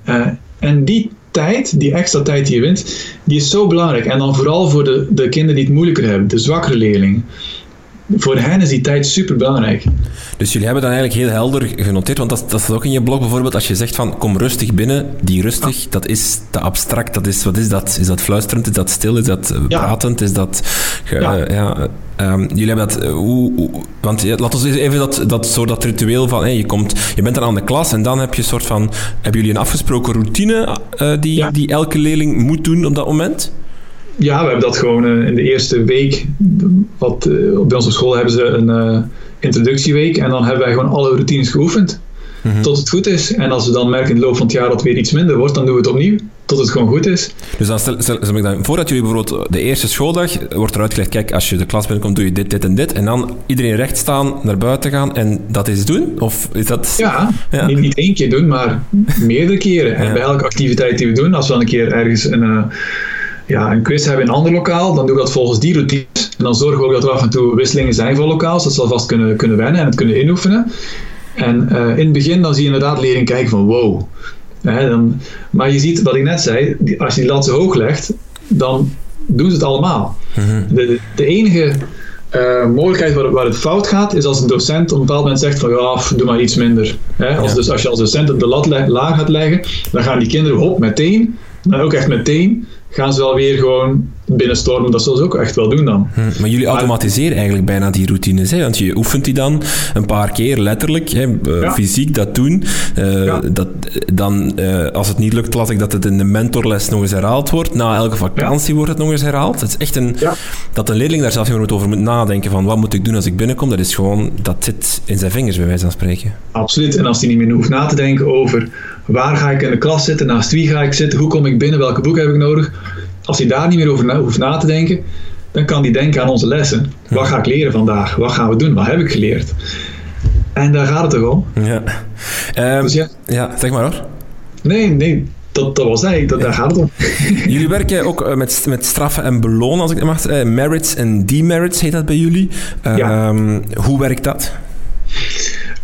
uh, en die tijd, die extra tijd die je wint, die is zo belangrijk. En dan vooral voor de, de kinderen die het moeilijker hebben, de zwakkere leerlingen voor hen is die tijd super belangrijk. Dus jullie hebben dan eigenlijk heel helder genoteerd, want dat, dat is ook in je blog bijvoorbeeld, als je zegt van kom rustig binnen, die rustig, dat is te abstract, dat is, wat is dat? Is dat fluisterend, is dat stil, is dat eh, pratend, is dat... ja. Uh, ja um, jullie hebben dat... Uh, hoe, hoe, want ja, laten we even dat, dat, dat ritueel van, hey, je, komt, je bent dan aan de klas en dan heb je een soort van... Hebben jullie een afgesproken routine die, ja. die elke leerling moet doen op dat moment? Ja, we hebben dat gewoon uh, in de eerste week. Wat, uh, bij onze school hebben ze een uh, introductieweek. En dan hebben wij gewoon alle routines geoefend. Mm -hmm. Tot het goed is. En als we dan merken in de loop van het jaar dat het weer iets minder wordt, dan doen we het opnieuw. Tot het gewoon goed is. Dus dan stel, stel, stel ik dan, voordat jullie bijvoorbeeld de eerste schooldag wordt er uitgelegd: kijk, als je de klas binnenkomt, doe je dit, dit en dit. En dan iedereen recht staan, naar buiten gaan en dat eens doen? Of is dat. Ja, ja. Niet, niet, één keer doen, maar meerdere keren. En ja. bij elke activiteit die we doen, als we dan een keer ergens een ja, een quiz hebben in een ander lokaal, dan doen we dat volgens die routines. En dan zorgen we ook dat er af en toe wisselingen zijn voor lokaals, dat ze alvast kunnen, kunnen wennen en het kunnen inoefenen. En uh, in het begin dan zie je inderdaad leren kijken van wow. Hè, dan, maar je ziet, wat ik net zei, die, als je die lat zo hoog legt, dan doen ze het allemaal. Mm-hmm. de, de enige uh, mogelijkheid waar, waar, het fout gaat, is als een docent op een bepaald moment zegt van ja, doe maar iets minder. Hè? Als, ja. dus als je als docent de lat laag gaat leggen, dan gaan die kinderen op meteen, maar ook echt meteen, gaan ze wel weer gewoon binnenstormen. Dat zullen ze ook echt wel doen dan. Hm, maar jullie automatiseren eigenlijk bijna die routines. Hè? Want je oefent die dan een paar keer letterlijk, hè, uh, ja. fysiek dat doen. Uh, ja. dat, dan, uh, als het niet lukt, laat ik dat het in de mentorles nog eens herhaald wordt. Na elke vakantie ja. wordt het nog eens herhaald. Het is echt een, dat een leerling daar zelf niet over moet nadenken van wat moet ik doen als ik binnenkom. Dat is gewoon, dat zit in zijn vingers bij wijze van spreken. Absoluut. En als hij niet meer hoeft na te denken over waar ga ik in de klas zitten, naast wie ga ik zitten, hoe kom ik binnen, welke boek heb ik nodig als hij daar niet meer over na, hoeft na te denken, dan kan hij denken aan onze lessen. Wat ga ik leren vandaag? Wat gaan we doen? Wat heb ik geleerd? En daar gaat het toch om. Ja, um, dus ja. ja zeg maar hoor. Nee, nee, dat, dat was eigenlijk, dat, daar gaat het om. <laughs> jullie werken ook met, met straffen en belonen, als ik het mag. Uh, merits en demerits heet dat bij jullie. Ja. um, hoe werkt dat?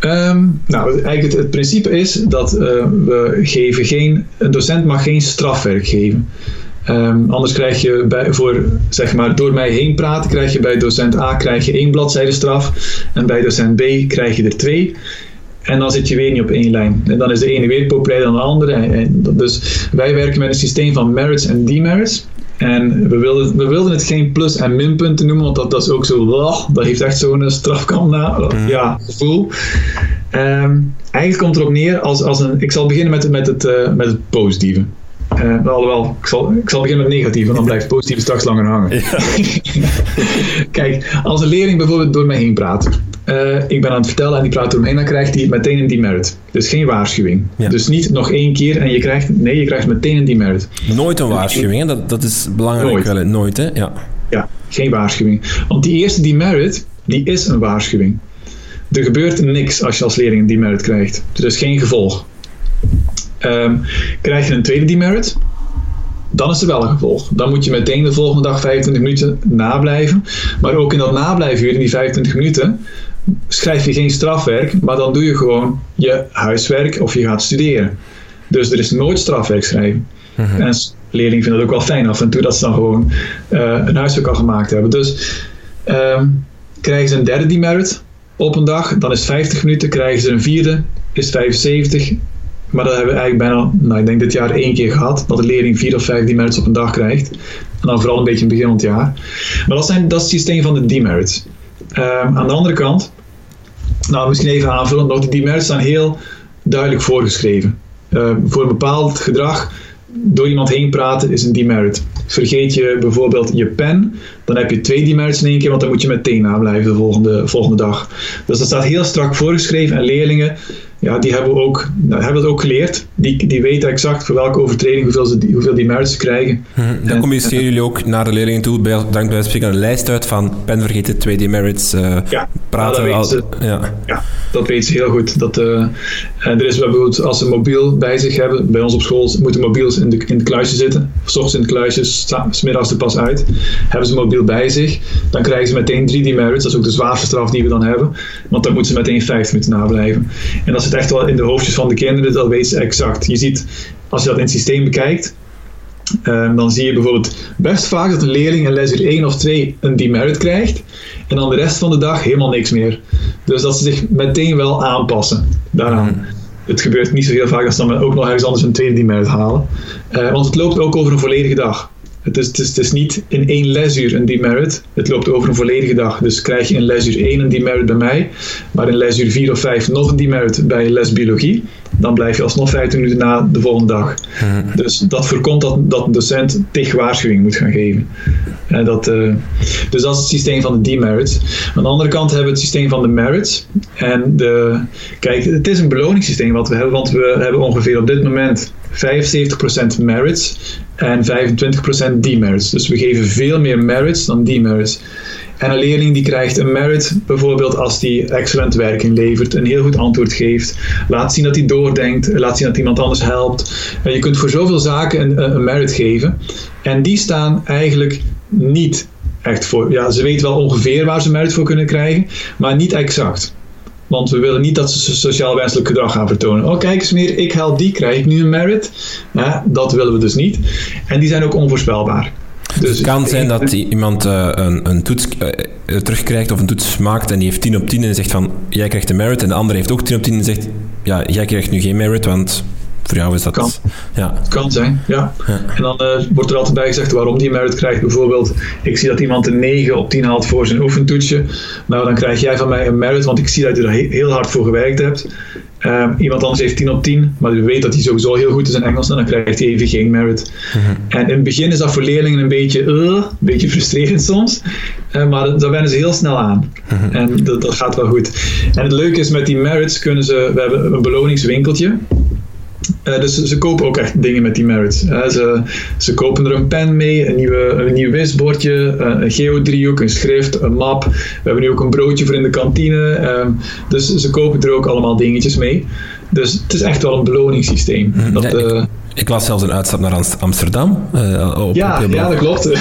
Um, nou, eigenlijk het, principe is dat uh, we geven geen, een docent mag geen strafwerk geven. Um, anders krijg je bij, voor, zeg maar, door mij heen praten, krijg je bij docent A krijg je één bladzijde straf en bij docent B krijg je er twee. En dan zit je weer niet op één lijn. En dan is de ene weer populairder dan de andere. En, dus wij werken met een systeem van merits en demerits. En we wilden, we wilden het geen plus- en minpunten noemen, want dat, dat is ook zo, oh, dat heeft echt zo'n strafkant na, mm. ja, gevoel. Um, eigenlijk komt erop neer als, als een, ik zal beginnen met, met, het, uh, met het positieve. Uh, alhoewel, ik zal, ik zal beginnen met negatief, want dan blijft positief straks langer hangen. Ja. <laughs> Kijk, als een leerling bijvoorbeeld door mij heen praat. Uh, ik ben aan het vertellen en die praat door me heen, dan krijgt hij meteen een demerit. Dus geen waarschuwing. Ja. Dus niet nog één keer en je krijgt, nee, je krijgt meteen een demerit. Nooit een waarschuwing, hè? Dat, dat is belangrijk Nooit. wel. Nooit, hè? Ja. ja, geen waarschuwing. Want die eerste demerit, die is een waarschuwing. Er gebeurt niks als je als leerling een demerit krijgt. Is geen gevolg. Um, krijg je een tweede demerit, dan is er wel een gevolg. Dan moet je meteen de volgende dag 25 minuten nablijven. Maar ook in dat nablijven in die 25 minuten, schrijf je geen strafwerk, maar dan doe je gewoon je huiswerk of je gaat studeren. Dus er is nooit strafwerk schrijven. Mm-hmm. En leerlingen vinden het ook wel fijn af en toe dat ze dan gewoon uh, een huiswerk al gemaakt hebben. Dus um, krijgen ze een derde demerit op een dag, dan is 50 minuten. Krijgen ze een vierde, is 75. Maar dat hebben we eigenlijk bijna, nou, ik denk dit jaar één keer gehad, dat de leerling vier of vijf demerits op een dag krijgt. En dan vooral een beetje in het begin van het jaar. Maar dat, zijn, dat is het systeem van de demerits. Um, aan de andere kant, nou misschien even aanvullen, nog de demerits zijn heel duidelijk voorgeschreven. Uh, voor een bepaald gedrag door iemand heen praten is een demerit. Vergeet je bijvoorbeeld je pen, dan heb je twee demerits in één keer, want dan moet je meteen nablijven de volgende, volgende dag. Dus dat staat heel strak voorgeschreven en leerlingen ja, die hebben, ook, nou, hebben dat ook geleerd. Die, die weten exact voor welke overtreding hoeveel, ze, hoeveel die merits krijgen. Hmm, dan communiceren jullie ook naar de leerlingen toe, bij, dank bij spreken een lijst uit van pen vergeten, 2 demerits, uh, ja, praten. Dat, ja. ja, dat weten ze heel goed. Dat, uh, en er is bijvoorbeeld, als ze mobiel bij zich hebben, bij ons op school moeten mobiels in de, in de kluisje zitten. S ochtends in de kluisjes, smiddags er pas uit. Hebben ze mobiel bij zich, dan krijgen ze meteen 3 demerits. Dat is ook de zwaarste straf die we dan hebben. Want dan moeten ze meteen 50 minuten nablijven. En als echt wel in de hoofdjes van de kinderen, dat weet ze exact. Je ziet, als je dat in het systeem bekijkt, um, dan zie je bijvoorbeeld best vaak dat een leerling in lesuur 1 of 2 een demerit krijgt en dan de rest van de dag helemaal niks meer. Dus dat ze zich meteen wel aanpassen daaraan. Hmm. Het gebeurt niet zo heel vaak dat ze dan ook nog ergens anders een tweede demerit halen. Uh, want het loopt ook over een volledige dag. Het is, het, is, het is, niet in één lesuur een demerit. Het loopt over een volledige dag. Dus krijg je in lesuur 1 een demerit bij mij, maar in lesuur 4 of 5 nog een demerit bij les biologie, dan blijf je alsnog 15 minuten na de volgende dag. Hmm. Dus dat voorkomt dat, dat een docent tegen waarschuwing moet gaan geven. En dat, uh, dus dat is het systeem van de demerits. Aan de andere kant hebben we het systeem van de merits. En de, kijk, het is een beloningssysteem wat we hebben, want we hebben ongeveer op dit moment 75% merits en 25% demerits. Dus we geven veel meer merits dan demerits. En een leerling die krijgt een merit bijvoorbeeld als die excellent werk inlevert, een heel goed antwoord geeft, laat zien dat hij doordenkt, laat zien dat iemand anders helpt. En je kunt voor zoveel zaken een, een merit geven. En die staan eigenlijk niet echt voor. Ja, ze weten wel ongeveer waar ze merit voor kunnen krijgen, maar niet exact. Want we willen niet dat ze sociaal wenselijk gedrag gaan vertonen. Oh, kijk eens meer, ik help die, krijg ik nu een merit? Ja, dat willen we dus niet. En die zijn ook onvoorspelbaar. Dus het kan zijn dat iemand uh, een, een, toets uh, terugkrijgt of een toets maakt en die heeft 10 op 10 en zegt van jij krijgt een merit en de andere heeft ook 10 op 10 en zegt ja, jij krijgt nu geen merit, want voor jou is dat... Kan, ja. kan zijn, ja. ja. En dan uh, wordt er altijd bij gezegd waarom die merit krijgt. Bijvoorbeeld, ik zie dat iemand een 9 op 10 haalt voor zijn oefentoetsje. Nou, dan krijg jij van mij een merit, want ik zie dat je er heel hard voor gewerkt hebt. Um, iemand anders heeft 10 op 10, maar je weet dat hij sowieso heel goed is in Engels, en dan krijgt hij even geen merit. Mhm. En in het begin is dat voor leerlingen een beetje, uh, een beetje frustrerend soms, uh, maar daar wennen ze heel snel aan. Mhm. En dat, dat, gaat wel goed. En het leuke is met die merits kunnen ze, we hebben een beloningswinkeltje. Uh, dus ze kopen ook echt dingen met die merits. Uh, ze, ze kopen er een pen mee, een, nieuwe, een nieuw wisbordje, uh, een geodriehoek, een schrift, een map. We hebben nu ook een broodje voor in de kantine. Ehm, dus ze kopen er ook allemaal dingetjes mee. Dus het is echt wel een beloningssysteem. Mm, dat, ik, ik, las zelfs een uitstap naar Amsterdam. Op, ja, ja, dat klopt. <laughs>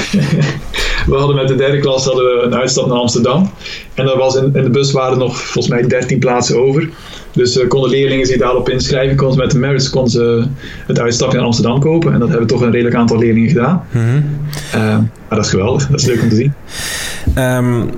we hadden met de derde klas hadden we een uitstap naar Amsterdam. En er was in, in de bus waren nog volgens mij 13 plaatsen over. Dus uh, konden leerlingen zich daarop inschrijven, konden ze met de merits konden ze het uitstapje in Amsterdam kopen. En dat hebben toch een redelijk aantal leerlingen gedaan. Mm -hmm. uh, maar dat is geweldig, dat is leuk om te zien. Um,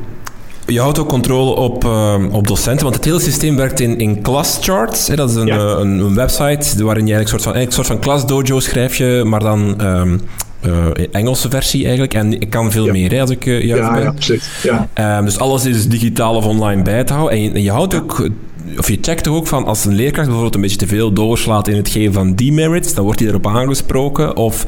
je houdt ook controle op, uh, op docenten, want het hele systeem werkt in, in ClassCharts. Hè? Dat is een, ja. een, een, website waarin je eigenlijk een soort van, een soort van klasdojo schrijf je, maar dan um, uh, Engelse versie eigenlijk. En ik kan veel ja. meer, hè, als ik uh, juist ja, ben. Ja, absoluut. Ja. Um, dus alles is digitaal of online bij te houden. En je, en je houdt ook of je checkt ook van als een leerkracht bijvoorbeeld een beetje te veel doorslaat in het geven van demerits, dan wordt hij erop aangesproken. Of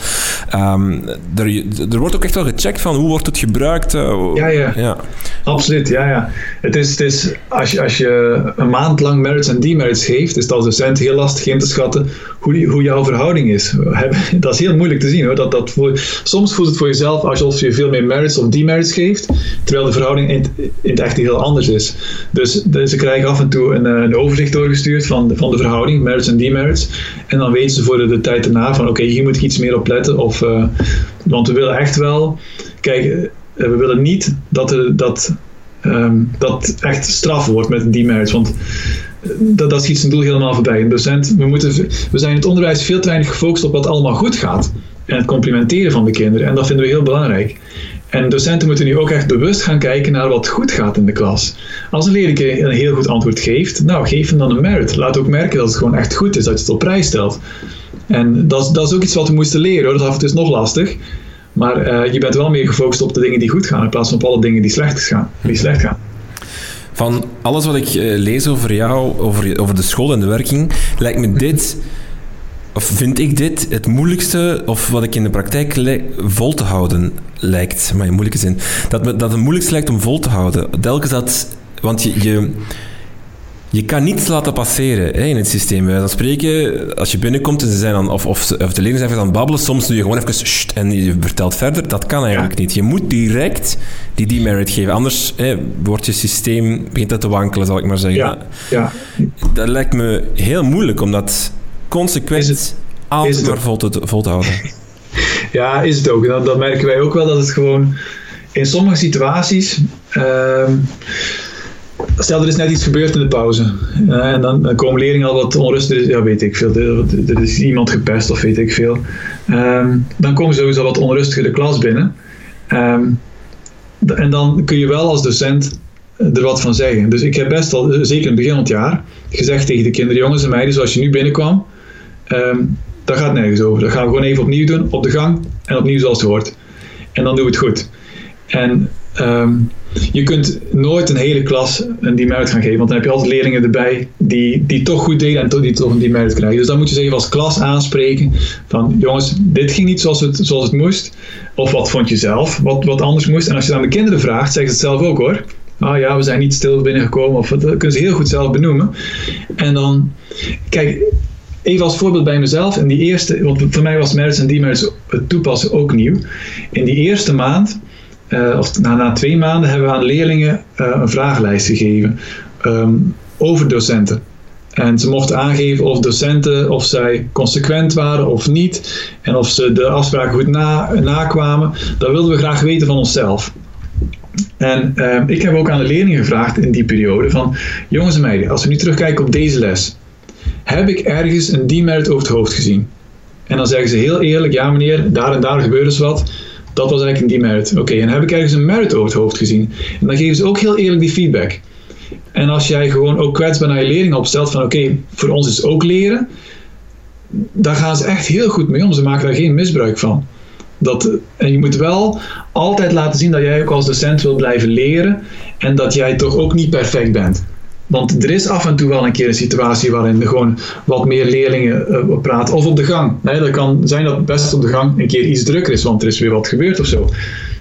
um, er, er wordt ook echt wel gecheckt van hoe wordt het gebruikt. Uh, ja, ja, ja, absoluut. Ja, ja. Het is, het is, als, je, als je een maand lang merits en demerits geeft, is het als docent heel lastig in te schatten hoe, die, hoe jouw verhouding is. <laughs> Dat is heel moeilijk te zien hoor. Dat, dat voor, soms voelt het voor jezelf alsof je veel meer merits of demerits geeft, terwijl de verhouding in, in het echt heel anders is. Dus, dus ze krijgen af en toe een, een overzicht doorgestuurd van de, van de verhouding, merits en demerits. En dan weten ze voor de, de tijd erna van oké, hier moet ik iets meer op letten. Of, uh, want we willen echt wel, kijk, uh, we willen niet dat, er, dat, um, dat echt straf wordt met demerits. Want dat, dat schiet zijn doel helemaal voorbij. Een docent, we, moeten, we zijn in het onderwijs veel te weinig gefocust op wat allemaal goed gaat. En het complimenteren van de kinderen. En dat vinden we heel belangrijk. En docenten moeten nu ook echt bewust gaan kijken naar wat goed gaat in de klas. Als een leerling een heel goed antwoord geeft, nou geef hem dan een merit. Laat ook merken dat het gewoon echt goed is, dat je het op prijs stelt. En dat, dat is ook iets wat we moesten leren hoor. Dat is af en toe nog lastig. Maar uh, je bent wel meer gefocust op de dingen die goed gaan, in plaats van op alle dingen die slecht gaan. Die slecht gaan. Van alles wat ik uh, lees over jou, over, over de school en de werking, lijkt me dit vind ik dit het moeilijkste, of wat ik in de praktijk vol te houden lijkt, maar in moeilijke zin, dat, me, dat het moeilijkste lijkt om vol te houden. Telkens dat, want je, je je kan niets laten passeren hè, in het systeem. Wij spreken, als je binnenkomt en ze zijn dan, of, of, of de leerlingen zijn aan het babbelen, soms doe je gewoon even sst, en je vertelt verder. Dat kan eigenlijk niet. Je moet direct die demerit geven. Anders hè, wordt je systeem, begint dat te wankelen, zal ik maar zeggen. Ja. ja. Dat lijkt me heel moeilijk om dat consequent het, maar vol te, vol te houden. <laughs> ja, is het ook. Dan, dan merken wij ook wel dat het gewoon in sommige situaties. Uh, Stel, er is net iets gebeurd in de pauze. Uh, en dan, komen leerlingen al wat onrustig. Ja, weet ik veel. Er, is iemand gepest of weet ik veel. Um, dan komen ze sowieso wat onrustiger de klas binnen. Um, en dan kun je wel als docent er wat van zeggen. Dus ik heb best al, zeker in het begin van het jaar, gezegd tegen de kinderen, jongens en meiden, zoals je nu binnenkwam, um, dat gaat nergens over. Dat gaan we gewoon even opnieuw doen, op de gang en opnieuw zoals het hoort. En dan doen we het goed. En um, je kunt nooit een hele klas een demerit gaan geven, want dan heb je altijd leerlingen erbij die, die toch goed deden en die toch een demerit krijgen. Dus dan moet je ze even als klas aanspreken van jongens, dit ging niet zoals het, zoals het moest. Of wat vond je zelf, wat, wat anders moest. En als je dan de kinderen vraagt, zeggen ze het zelf ook hoor. Ah ja, we zijn niet stil binnengekomen. Of dat kunnen ze heel goed zelf benoemen. En dan, kijk, even als voorbeeld bij mezelf. In die eerste, want voor mij was merits en demerits het toepassen ook nieuw. In die eerste maand uh, of na, na, twee maanden hebben we aan leerlingen uh, een vragenlijst gegeven um, over docenten. En ze mochten aangeven of docenten, of zij consequent waren of niet. En of ze de afspraken goed na, nakwamen. Dat wilden we graag weten van onszelf. En uh, ik heb ook aan de leerlingen gevraagd in die periode van... Jongens en meiden, als we nu terugkijken op deze les... Heb ik ergens een demerit over het hoofd gezien? En dan zeggen ze heel eerlijk... Ja meneer, daar en daar gebeurde eens wat dat was eigenlijk een demerit. Oké, en heb ik ergens een merit over het hoofd gezien? En dan geven ze ook heel eerlijk die feedback. En als jij gewoon ook kwetsbaar naar je leerlingen opstelt van oké, voor ons is ook leren, daar gaan ze echt heel goed mee om. Ze maken daar geen misbruik van. Dat, en je moet wel altijd laten zien dat jij ook als docent wil blijven leren en dat jij toch ook niet perfect bent. Want er is af en toe wel een keer een situatie waarin er gewoon wat meer leerlingen uh, praten. Of op de gang. Nee, dat kan zijn dat best op de gang een keer iets drukker is, want er is weer wat gebeurd of zo.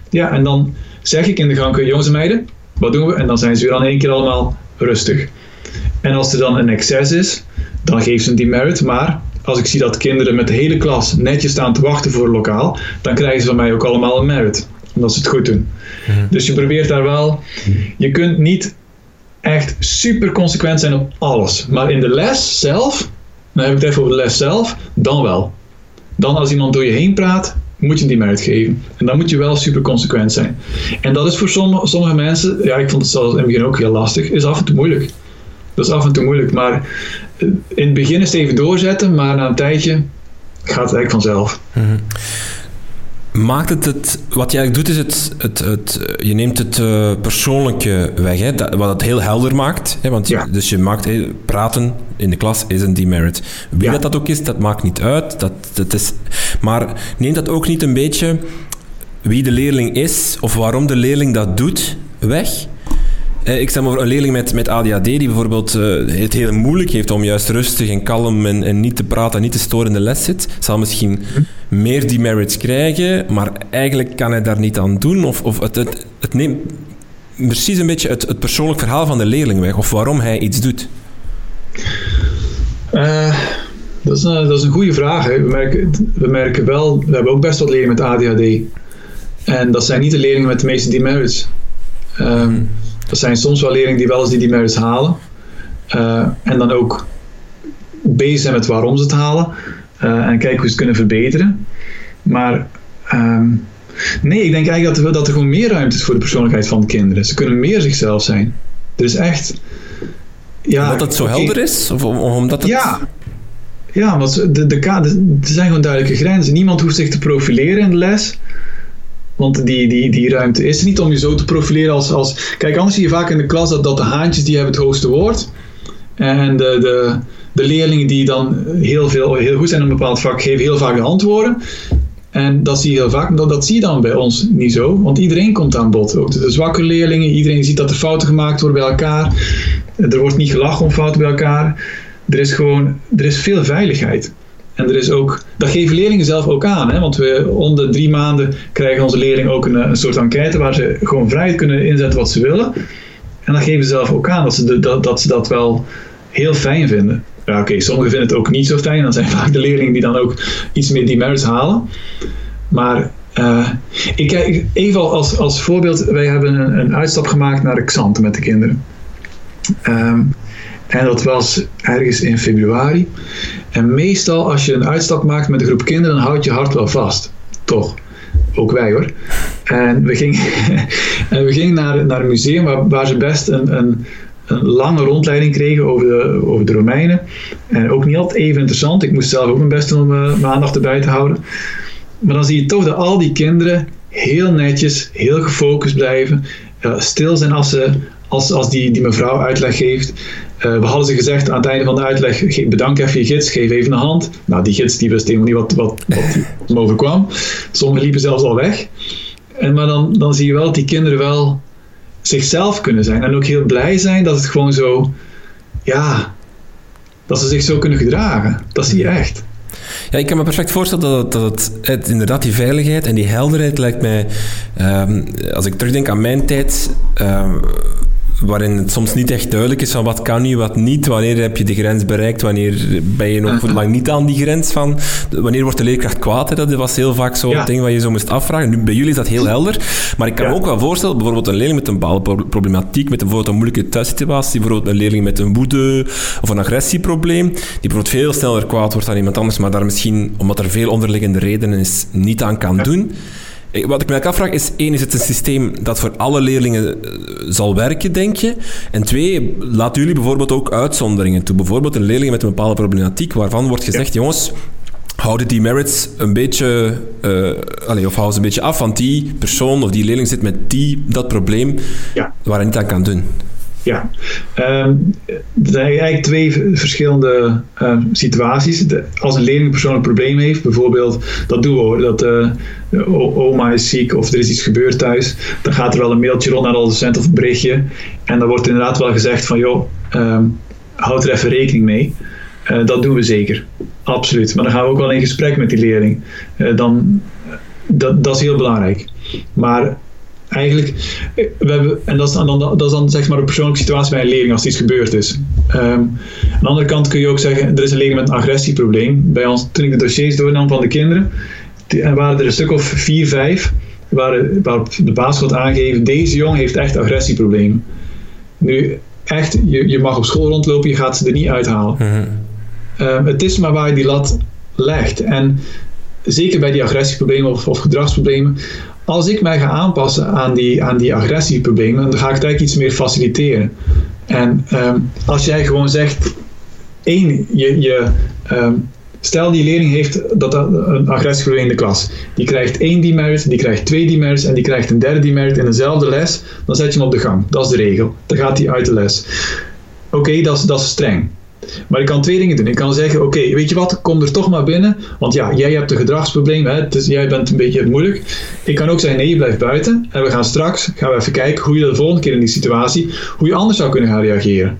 Ja, en dan zeg ik in de gang, jongens en meiden, wat doen we? En dan zijn ze weer aan één keer allemaal rustig. En als er dan een excess is, dan geef ze een demerit. Maar als ik zie dat kinderen met de hele klas netjes staan te wachten voor lokaal, dan krijgen ze van mij ook allemaal een merit. Omdat ze het goed doen. Mhm. Dus je probeert daar wel. Je kunt niet echt super consequent zijn op alles. Maar in de les zelf, dan heb ik het even over de les zelf, dan wel. Dan als iemand door je heen praat, moet je die merit geven. En dan moet je wel super consequent zijn. En dat is voor sommige, mensen, ja, ik vond het zelfs in het begin ook heel lastig, is af en toe moeilijk. Dat is af en toe moeilijk. Maar eh, in het begin is het even doorzetten, maar na een tijdje gaat het eigenlijk vanzelf. Mm maakt het het... Wat je eigenlijk doet, is het... het, het je neemt het uh, persoonlijke weg, hè, dat, wat het heel helder maakt. Hè, want ja. dus je maakt... Praten in de klas is een demerit. Wie dat dat ook is, dat maakt niet uit. Dat, dat is, maar neemt dat ook niet een beetje wie de leerling is, of waarom de leerling dat doet, weg? Eh, ik stel me voor een leerling met, met ADHD die bijvoorbeeld uh, het heel moeilijk heeft om juist rustig en kalm en, en niet te praten en niet te storen in de les zit, zal misschien hm. meer demerits krijgen, maar eigenlijk kan hij daar niet aan doen. Of, of het, het, het neemt precies een beetje het, het persoonlijk verhaal van de leerling weg, of waarom hij iets doet. Uh, dat, is een, dat is een goede vraag. Hè. We, merken, we merken wel, we hebben ook best wat leerlingen met ADHD. En dat zijn niet de leerlingen met de meeste demerits. Um, er zijn soms wel leerlingen die wel eens die demerits halen. Uh, en dan ook bezig zijn met waarom ze het halen. Uh, en kijken hoe ze het kunnen verbeteren. Maar um, nee, ik denk eigenlijk dat er, dat er gewoon meer ruimte is voor de persoonlijkheid van de kinderen. Ze kunnen meer zichzelf zijn. Er is echt. Ja, omdat het zo helder is? Of omdat het... Ja, ja, want de, de, de, er zijn gewoon duidelijke grenzen. Niemand hoeft zich te profileren in de les. Want die, die, die ruimte is er niet om je zo te profileren als, als... Kijk, anders zie je vaak in de klas dat, dat de haantjes die hebben het hoogste woord. En de, de, de leerlingen die dan heel, veel, heel goed zijn in een bepaald vak, geven heel vaak de antwoorden. En dat zie je heel vaak, dat, dat zie je dan bij ons niet zo, want iedereen komt aan bod. Ook de, zwakke leerlingen, iedereen ziet dat er fouten gemaakt worden bij elkaar. Er wordt niet gelachen om fouten bij elkaar. Er is gewoon, er is veel veiligheid. En er is ook, dat geven leerlingen zelf ook aan. Hè? Want we om de drie maanden krijgen onze leerlingen ook een, soort enquête waar ze gewoon vrij kunnen inzetten wat ze willen. En dat geven ze zelf ook aan dat ze, dat, dat, ze dat wel heel fijn vinden. Ja, oké, sommigen vinden het ook niet zo fijn. Dan zijn vaak de leerlingen die dan ook iets meer demerits halen. Maar uh, ik kijk even als, als voorbeeld, wij hebben een, een uitstap gemaakt naar de Xanten met de kinderen. Um, en dat was ergens in februari. En meestal als je een uitstap maakt met een groep kinderen, dan houdt je hart wel vast. Toch? Ook wij hoor. En we gingen, <laughs> en we gingen naar, naar een museum waar, waar ze best een, een, een lange rondleiding kregen over de, over de Romeinen. En ook niet altijd even interessant. Ik moest zelf ook mijn best doen om uh, mijn aandacht erbij te houden. Maar dan zie je toch dat al die kinderen heel netjes, heel gefocust blijven. Uh, stil zijn als, ze, als, als die, die mevrouw uitleg geeft. Uh, we hadden ze gezegd aan het einde van de uitleg: bedank even je gids, geef even een hand. Nou, die gids die wist helemaal niet wat, wat, wat hem <laughs> overkwam. Sommigen liepen zelfs al weg. En, maar dan, dan zie je wel dat die kinderen wel zichzelf kunnen zijn. En ook heel blij zijn dat het gewoon zo, ja, dat ze zich zo kunnen gedragen. Dat zie je echt. Ja, ik kan me perfect voorstellen dat, dat het, inderdaad die veiligheid en die helderheid lijkt mij, um, als ik terugdenk aan mijn tijd, um, waarin het soms niet echt duidelijk is van wat kan nu, wat niet, wanneer heb je de grens bereikt, wanneer ben je nog lang niet aan die grens van, wanneer wordt de leerkracht kwaad, hè? dat was heel vaak zo'n ja. ding wat je zo moest afvragen. Nu, bij jullie is dat heel helder, maar ik kan me ook wel voorstellen, bijvoorbeeld een leerling met een bepaalde problematiek, met bijvoorbeeld een moeilijke thuissituatie, bijvoorbeeld een leerling met een woede of een agressieprobleem, die bijvoorbeeld veel sneller kwaad wordt dan iemand anders, maar daar misschien, omdat er veel onderliggende redenen is, niet aan kan doen. Wat ik me afvraag is, één, is het een systeem dat voor alle leerlingen eh, zal werken, denk je? En twee, laten jullie bijvoorbeeld ook uitzonderingen toe? Bijvoorbeeld een leerling met een bepaalde problematiek, waarvan wordt gezegd, jongens, houden die merits een beetje, uh, allez, of houden ze een beetje af, want die persoon of die leerling zit met die, dat probleem ja. waar hij niet aan kan doen. Ja, um, er zijn eigenlijk twee verschillende uh, situaties. Als een leerling een persoonlijk probleem heeft, bijvoorbeeld, dat doen we hoor, dat uh, oma is ziek of er is iets gebeurd thuis, dan gaat er wel een mailtje rond naar de docent of een berichtje. En dan wordt inderdaad wel gezegd van, joh, um, houd er even rekening mee. Uh, dat doen we zeker, absoluut. Maar dan gaan we ook wel in gesprek met die leerling. dan, dat, dat is heel belangrijk. Maar eigenlijk, we hebben, en dat is, dan, dat is dan zeg maar een persoonlijke situatie bij een leerling als iets gebeurd is. Um, aan de andere kant kun je ook zeggen, er is een leerling met een agressieprobleem. Bij ons, toen ik de dossiers doornam van de kinderen, en waren er een stuk of vier, vijf, waar, waarop de baas had aangegeven, deze jongen heeft echt agressieproblemen. Nu, echt, je, je mag op school rondlopen, je gaat ze er niet uithalen. Mm het is maar waar je die lat legt. En zeker bij die agressieproblemen of, of gedragsproblemen, als ik mij ga aanpassen aan die, aan die agressieproblemen, dan ga ik eigenlijk iets meer faciliteren. En um, als jij gewoon zegt, één, je, je, um, stel die leerling heeft dat, een agressieprobleem in de klas. Die krijgt één demerit, die krijgt twee demerits en die krijgt een derde demerit in dezelfde les, dan zet je hem op de gang. Dat is de regel. Dan gaat hij uit de les. Oké, dat, is, dat is streng. Maar ik kan twee dingen doen. Ik kan zeggen, oké, okay, weet je wat, kom er toch maar binnen. Want ja, jij hebt een gedragsprobleem, hè, dus jij bent een beetje moeilijk. Ik kan ook zeggen, nee, je blijft buiten. En we gaan straks, gaan we even kijken hoe je de volgende keer in die situatie, hoe je anders zou kunnen gaan reageren.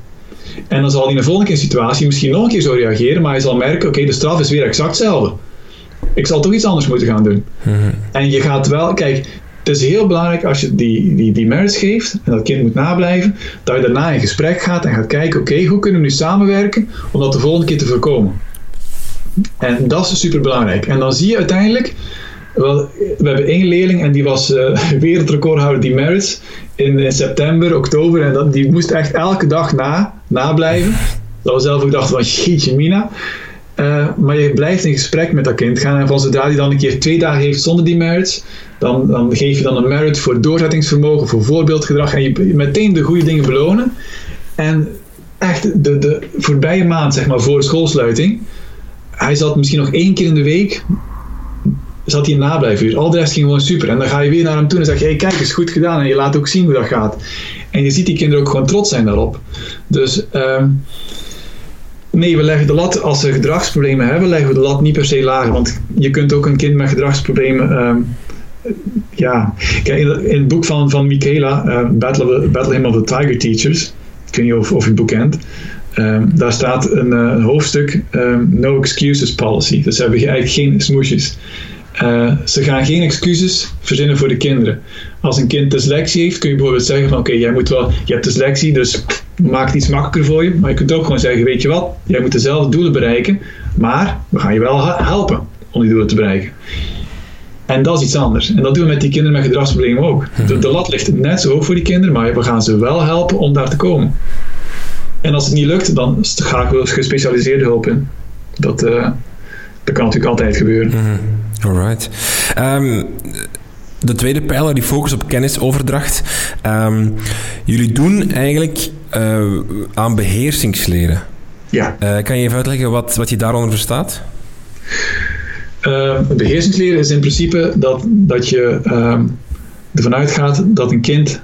En dan zal hij in de volgende keer situatie misschien nog een keer zo reageren, maar hij zal merken, oké, de straf is weer exact hetzelfde. Ik zal toch iets anders moeten gaan doen. Mhm. En je gaat wel, kijk, het is heel belangrijk als je die, die, die merits geeft en dat kind moet nablijven, dat je daarna in gesprek gaat en gaat kijken, oké, hoe kunnen we nu samenwerken om dat de volgende keer te voorkomen? En dat is super belangrijk. En dan zie je uiteindelijk, we hebben één leerling en die was uh, <laughs> wereldrecordhouder die merits in, in, september, oktober en dat, die moest echt elke dag na, nablijven. Dat we zelf ook dachten van, jeetje mina. Uh, maar je blijft in gesprek met dat kind gaan en van zodra hij dan een keer twee dagen heeft zonder die merits, dan, dan geef je dan een merit voor doorzettingsvermogen, voor voorbeeldgedrag en je meteen de goede dingen belonen. En echt de, de voorbije maand, zeg maar, voor schoolsluiting, hij zat misschien nog één keer in de week, zat hij nablijfuur. Al de rest ging gewoon super. En dan ga je weer naar hem toe en zeg je, hey, kijk, is goed gedaan. En je laat ook zien hoe dat gaat. En je ziet die kinderen ook gewoon trots zijn daarop. Dus... Um, Nee, we leggen de lat, als ze gedragsproblemen hebben, leggen we de lat niet per se lager. Want je kunt ook een kind met gedragsproblemen um, ja, kijk, in, het boek van, van Michaela, uh, Battle, of of the Tiger Teachers, ik weet niet of, je het boek kent, Ehm, daar staat een, eh, hoofdstuk ehm, No Excuses Policy. Dus ze hebben eigenlijk geen smoesjes. Uh, ze gaan geen excuses verzinnen voor de kinderen. Als een kind dyslexie heeft, kun je bijvoorbeeld zeggen van oké, jij moet wel, je hebt dyslexie, dus maak het iets makkelijker voor je. Maar je kunt ook gewoon zeggen, weet je wat, jij moet dezelfde doelen bereiken, maar we gaan je wel helpen om die doelen te bereiken. En dat is iets anders. En dat doen we met die kinderen met gedragsproblemen ook. De, de lat ligt net zo hoog voor die kinderen, maar we gaan ze wel helpen om daar te komen. En als het niet lukt, dan ga ik gespecialiseerde hulp in. Dat, uh, dat kan natuurlijk altijd gebeuren. Mm Alright. Um, de tweede pijler, die focus op kennisoverdracht. Um, jullie doen eigenlijk uh, aan beheersingsleren. Ja. Uh, kan je even uitleggen wat, wat je daaronder verstaat? Uh, beheersingsleren is in principe dat, dat je ervan uitgaat dat een kind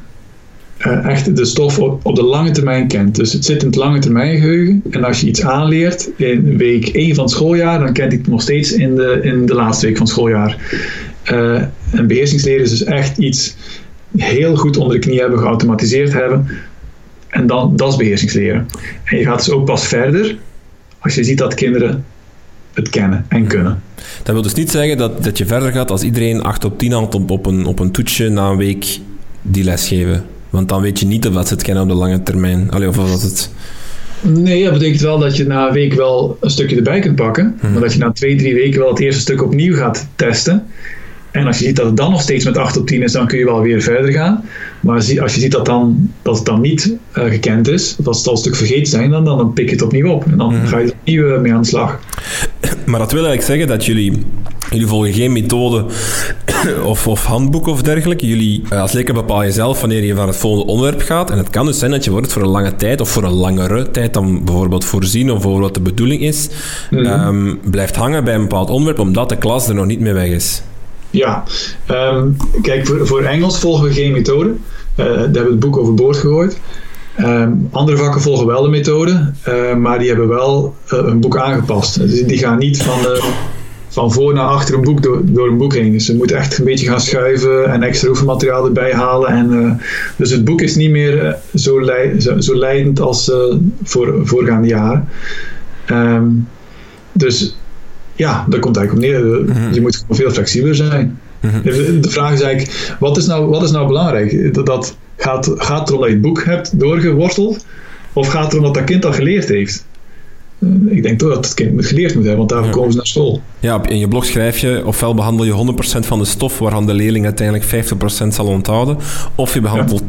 uh, echt de stof op, op, de lange termijn kent. Dus het zit in het lange termijn geheugen. En als je iets aanleert in week 1 van het schooljaar, dan kent hij het nog steeds in de, in de laatste week van het schooljaar. Uh, en beheersingsleren is dus echt iets heel goed onder de knie hebben, geautomatiseerd hebben. En dan, dat is beheersingsleren. En je gaat dus ook pas verder als je ziet dat kinderen het kennen en kunnen. Dat wil dus niet zeggen dat, dat je verder gaat als iedereen 8 op 10 haalt op, op, een, op een toetsje na een week die les geven. Want dan weet je niet of dat ze het kennen op de lange termijn. Allee, of was het... Nee, dat betekent wel dat je na een week wel een stukje erbij kunt pakken. Hmm. Maar dat je na twee, drie weken wel het eerste stuk opnieuw gaat testen. En als je ziet dat het dan nog steeds met 8 op 10 is, dan kun je wel weer verder gaan. Maar als je ziet dat, dan, dat het dan niet uh, gekend is, als het al een stuk vergeten zijn, dan, dan pik je het opnieuw op. En dan mm. ga je er opnieuw mee aan de slag. Maar dat wil eigenlijk zeggen dat jullie, jullie volgen geen methode <coughs> of, of handboek of dergelijke. Jullie, eh, als lekker bepaal je zelf wanneer je van het volgende onderwerp gaat. En het kan dus zijn dat je wordt voor een lange tijd of voor een langere tijd dan bijvoorbeeld voorzien of voor wat de bedoeling is, mm. um, blijft hangen bij een bepaald onderwerp omdat de klas er nog niet mee weg is. Ja, um, kijk, voor, voor Engels volgen we geen methode. Uh, daar hebben we het boek overboord gegooid. Um, andere vakken volgen wel de methode, uh, maar die hebben wel uh, een boek aangepast. Dus die gaan niet van, van voor naar achter een boek door, door een boek heen. Dus ze moeten echt een beetje gaan schuiven en extra oefenmateriaal erbij halen. En, dus het boek is niet meer zo, leid, zo, leidend als voor voorgaande jaren. Um, dus ja, daar komt eigenlijk op neer. Mhm. Je moet gewoon veel flexibeler zijn. Mhm. De vraag is eigenlijk, wat is nou, wat is nou belangrijk? Dat, dat gaat, gaat het erom dat je het boek hebt doorgeworteld? Of gaat het erom dat dat kind al geleerd heeft? Eh, ik denk toch dat het kind geleerd moet hebben, want daarvoor komen ze naar school. Ja, in je blog schrijf je, ofwel behandel je 100% van de stof waarvan de leerling uiteindelijk 50% zal onthouden, of je behandelt 80%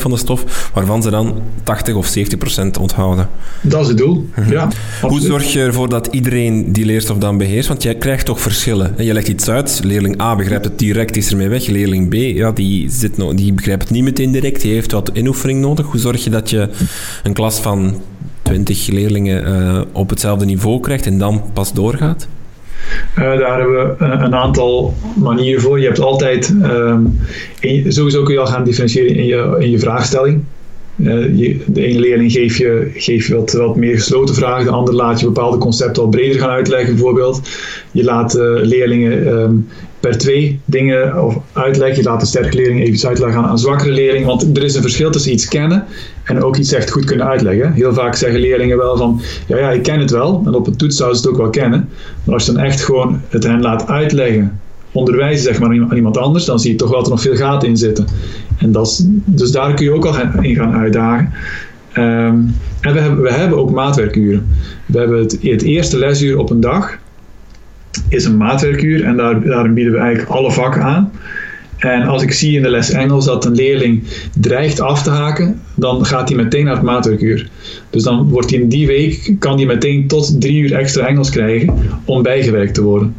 van de stof waarvan ze dan 80 of 70% onthouden. Dat is het doel, mhm. ja. Hoe zorg je ervoor dat iedereen die leerstof dan beheerst? Want jij krijgt toch verschillen. Je legt iets uit, leerling A begrijpt het direct, is ermee weg. Leerling B, ja, die, zit no die begrijpt het niet meteen direct, die heeft wat inoefening nodig. Hoe zorg je dat je een klas van 20 leerlingen uh, op hetzelfde niveau krijgt en dan pas doorgaat? Uh, daar hebben we een, een, aantal manieren voor. Je hebt altijd, um, sowieso kun je al gaan differentiëren in je, in je vraagstelling. Je, de ene leerling geef je, geef je wat, wat meer gesloten vragen, de andere laat je bepaalde concepten al breder gaan uitleggen, bijvoorbeeld. Je laat leerlingen um, per twee dingen of uitleg. Je laat de sterke leerling even uitleggen aan een zwakkere leerling. Want er is een verschil tussen iets kennen en ook iets echt goed kunnen uitleggen. Heel vaak zeggen leerlingen wel van, ja, ja, ik ken het wel. En op een toets zouden ze het ook wel kennen. Maar als je dan echt gewoon het hen laat uitleggen, onderwijzen zeg maar aan iemand anders, dan zie je toch wel dat er nog veel gaten in zitten. En dat is, dus daar kun je ook al in gaan uitdagen. Um, en we hebben, we hebben ook maatwerkuren. We hebben het, het eerste lesuur op een dag is een maatwerkuur en daar, daarin bieden we eigenlijk alle vakken aan. En als ik zie in de les Engels dat een leerling dreigt af te haken, dan gaat hij meteen naar het maatwerkuur. Dus dan wordt hij in die week, kan hij meteen tot drie uur extra Engels krijgen om bijgewerkt te worden.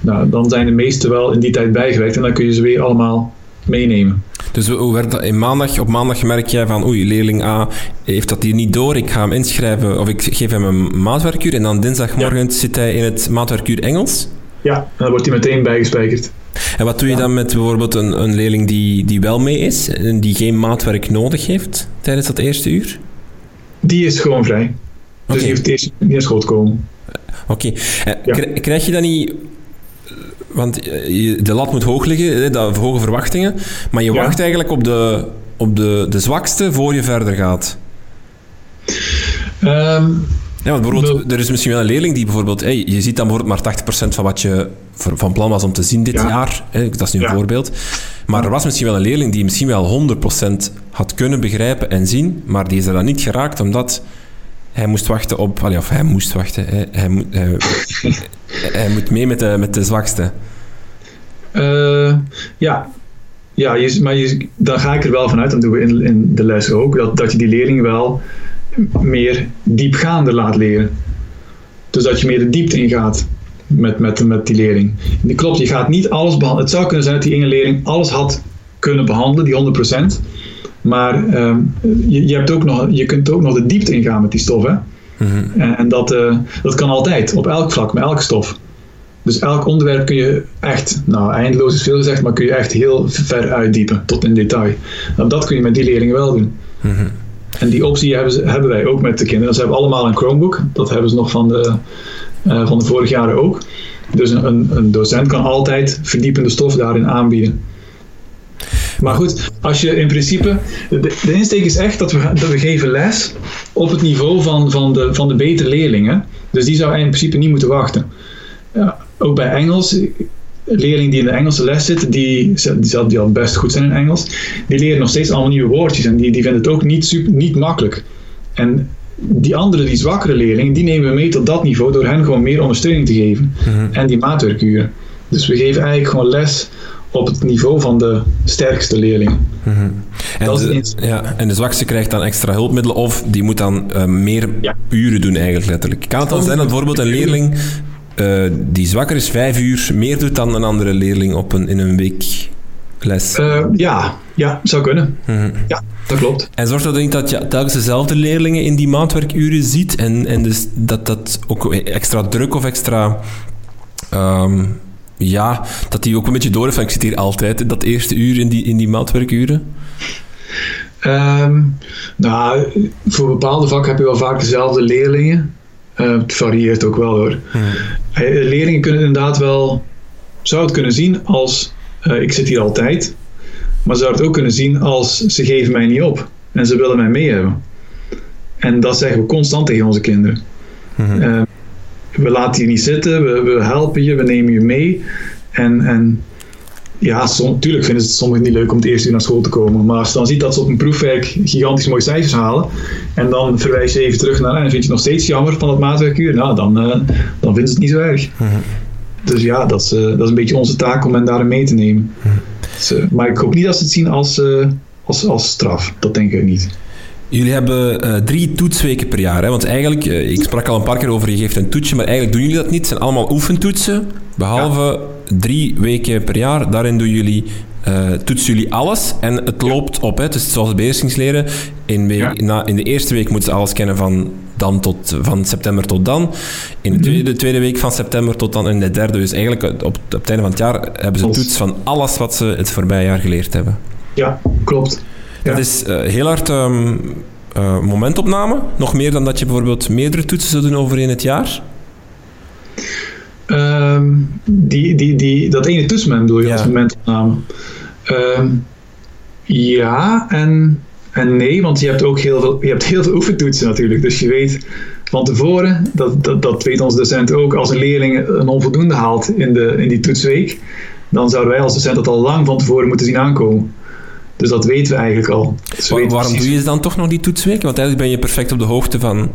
Nou, dan zijn de meesten wel in die tijd bijgewerkt en dan kun je ze weer allemaal meenemen. Dus hoe werd dat in maandag? Op maandag merk jij van, oei, leerling A heeft dat hier niet door, ik ga hem inschrijven of ik geef hem een maatwerkuur en dan dinsdagmorgen zit hij in het maatwerkuur Engels? Ja, dan wordt hij meteen bijgespijkerd. En wat doe je dan met bijvoorbeeld een, een leerling die, die wel mee is en die geen maatwerk nodig heeft tijdens dat eerste uur? Die is gewoon vrij. Dus die heeft eerst niet naar school te komen. Oké. Okay. Krijg je dan niet want eh, de lat moet hoog liggen, dat, hoge verwachtingen. Maar je wacht eigenlijk op, de, op de, de zwakste voor je verder gaat. Ehm, Ja, want bijvoorbeeld, er is misschien wel een leerling die bijvoorbeeld... Hey, je ziet dan bijvoorbeeld maar 80% van wat je van plan was om te zien dit Ja. jaar. Hè, dat is nu een Ja. voorbeeld. Maar er was misschien wel een leerling die misschien wel 100% had kunnen begrijpen en zien, maar die is er dan niet geraakt omdat hij moest wachten op... allee, of hij moest wachten. Hij, hij, moet, hij, <laughs> hij moet mee met de, met de zwakste. Eh, ja, ja je, maar je, dan ga ik er wel vanuit, dan doen we in, in de les ook, dat, dat je die leerling wel meer diepgaander laat leren. Dus dat je meer de diepte ingaat met, met, met die leerling. En klopt, je gaat niet alles behandelen. Het zou kunnen zijn dat die ene leerling alles had kunnen behandelen, die 100%. Maar ehm, je, je, hebt ook nog, je kunt ook nog de diepte ingaan met die stof. Hè? Mhm. En, en dat, eh, dat kan altijd, op elk vlak, met elke stof. Dus elk onderwerp kun je echt, nou eindeloos is veel gezegd, maar kun je echt heel ver uitdiepen, tot in detail. Nou, dat kun je met die leerlingen wel doen. Mhm. En die optie hebben, ze, hebben wij ook met de kinderen. Ze hebben allemaal een Chromebook, dat hebben ze nog van de, eh, van de vorige jaren ook. Dus een, een docent kan altijd verdiepende stof daarin aanbieden. Maar goed, als je in principe. De, de insteek is echt dat we, dat we geven les op het niveau van, van, de, van de betere leerlingen. Dus die zou in principe niet moeten wachten. Ja, ook bij Engels, leerlingen die in de Engelse les zitten, die, die, zal- die al best goed zijn in Engels, die leren nog steeds allemaal nieuwe woordjes en die, die vinden het ook niet, super, niet makkelijk. En die andere, die zwakkere leerlingen, die nemen we mee tot dat niveau door hen gewoon meer ondersteuning te geven Mhm. en die maatwerkuren. Dus we geven eigenlijk gewoon les op het niveau van de sterkste leerlingen. Mhm. En, Dat de, ja, en de zwakste krijgt dan extra hulpmiddelen of die moet dan eh, meer Ja. uren doen eigenlijk letterlijk. Kan het dan zijn dat bijvoorbeeld een leerling eh, die zwakker is vijf uur meer doet dan een andere leerling op een, in een week les? Eh, ja, ja, zou kunnen. Mhm. Ja, dat klopt. En zorgt dat er niet dat je telkens dezelfde leerlingen in die maatwerkuren ziet en, en dus dat dat ook extra druk of extra... ehm, ja, dat die ook een beetje door heeft van ik zit hier altijd dat eerste uur in die, in die maatwerkuren. Ehm, nou, voor bepaalde vakken heb je wel vaak dezelfde leerlingen. Eh, het varieert ook wel hoor. Eh, Leerlingen kunnen inderdaad wel, zou het kunnen zien als eh, ik zit hier altijd, maar zou het ook kunnen zien als ze geven mij niet op en ze willen mij mee hebben. En dat zeggen we constant tegen onze kinderen. Mhm. Eh, we laten je niet zitten, we, we helpen je, we nemen je mee. En, en ja, som, natuurlijk vinden ze het soms niet leuk om het eerste uur naar school te komen. Maar als je dan ziet dat ze op een proefwerk gigantisch mooie cijfers halen. En dan verwijs je even terug naar en vind je het nog steeds jammer van het maatwerkuur. Nou, dan, eh, dan vinden ze het niet zo erg. Mhm. Dus ja, dat is, eh, dat is een beetje onze taak om hen daarin mee te nemen. Dus, eh, maar ik hoop niet dat ze het zien als, als, als straf. Dat denk ik niet. Jullie hebben eh, drie toetsweken per jaar. Hè? Want eigenlijk, eh, ik sprak al een paar keer over, je geeft een toetsje, maar eigenlijk doen jullie dat niet. Het zijn allemaal oefentoetsen, behalve drie weken per jaar. Daarin doen jullie, eh, toetsen jullie alles en het loopt op. Hè? Dus zoals beheersingsleren, in, week, Ja. na, in de eerste week moeten ze alles kennen van, dan tot, van september tot dan. In de tweede, de tweede week van september tot dan. En in de derde, dus eigenlijk op, op het einde van het jaar, hebben ze een toets van alles wat ze het voorbije jaar geleerd hebben. Ja, klopt. Dat is eh, heel hard ehm, eh, momentopname. Nog meer dan dat je bijvoorbeeld meerdere toetsen zou doen over in het jaar. Ehm, die, die, die, dat ene toetsmoment bedoel je Ja. als momentopname? Ehm, ja en, en nee, want je hebt ook heel veel, je hebt heel veel oefentoetsen natuurlijk. Dus je weet van tevoren, dat, dat, dat weet onze docent ook, als een leerling een onvoldoende haalt in, de, in die toetsweek, dan zouden wij als docent dat al lang van tevoren moeten zien aankomen. Dus dat weten we eigenlijk al. Dus Waar- waarom precies- doe je dan toch nog die toetsweken? Want eigenlijk ben je perfect op de hoogte van,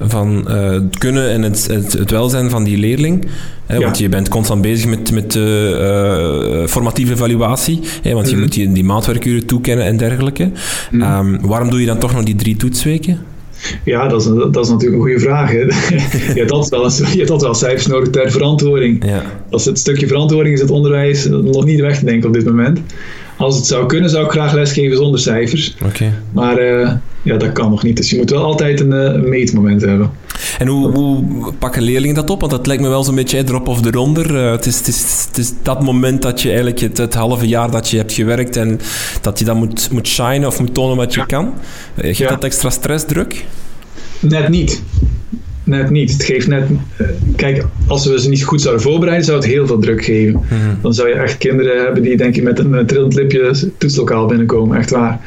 van eh, het kunnen en het, het, het welzijn van die leerling. Hè, Ja. Want je bent constant bezig met, met eh, formatieve evaluatie. Hè, want je Mhm. moet die, die maatwerkuren toekennen en dergelijke. Mhm. Ehm, waarom doe je dan toch nog die drie toetsweken? Ja, dat is, dat is natuurlijk een goede vraag. Hè. <laughs> je, hebt wel, je hebt altijd wel cijfers nodig ter verantwoording. Ja. Als het stukje verantwoording is het onderwijs nog niet weg te denken op dit moment. Als het zou kunnen, zou ik graag lesgeven zonder cijfers. Oké. Maar eh, ja, dat kan nog niet. Dus je moet wel altijd een, eh, een meetmoment hebben. En hoe, hoe pakken leerlingen dat op? Want dat lijkt me wel zo'n beetje hè, erop of eronder. Eh, het, is, het, is, het is dat moment dat je eigenlijk het, het halve jaar dat je hebt gewerkt en dat je dan moet, moet shinen of moet tonen wat je Ja. kan. Geeft Ja. dat extra stressdruk? Net niet. Net niet. Het geeft net. eh, kijk, als we ze niet goed zouden voorbereiden, zou het heel veel druk geven. Dan zou je echt kinderen hebben die, denk ik, met een trillend lipje het toetslokaal binnenkomen. Echt waar.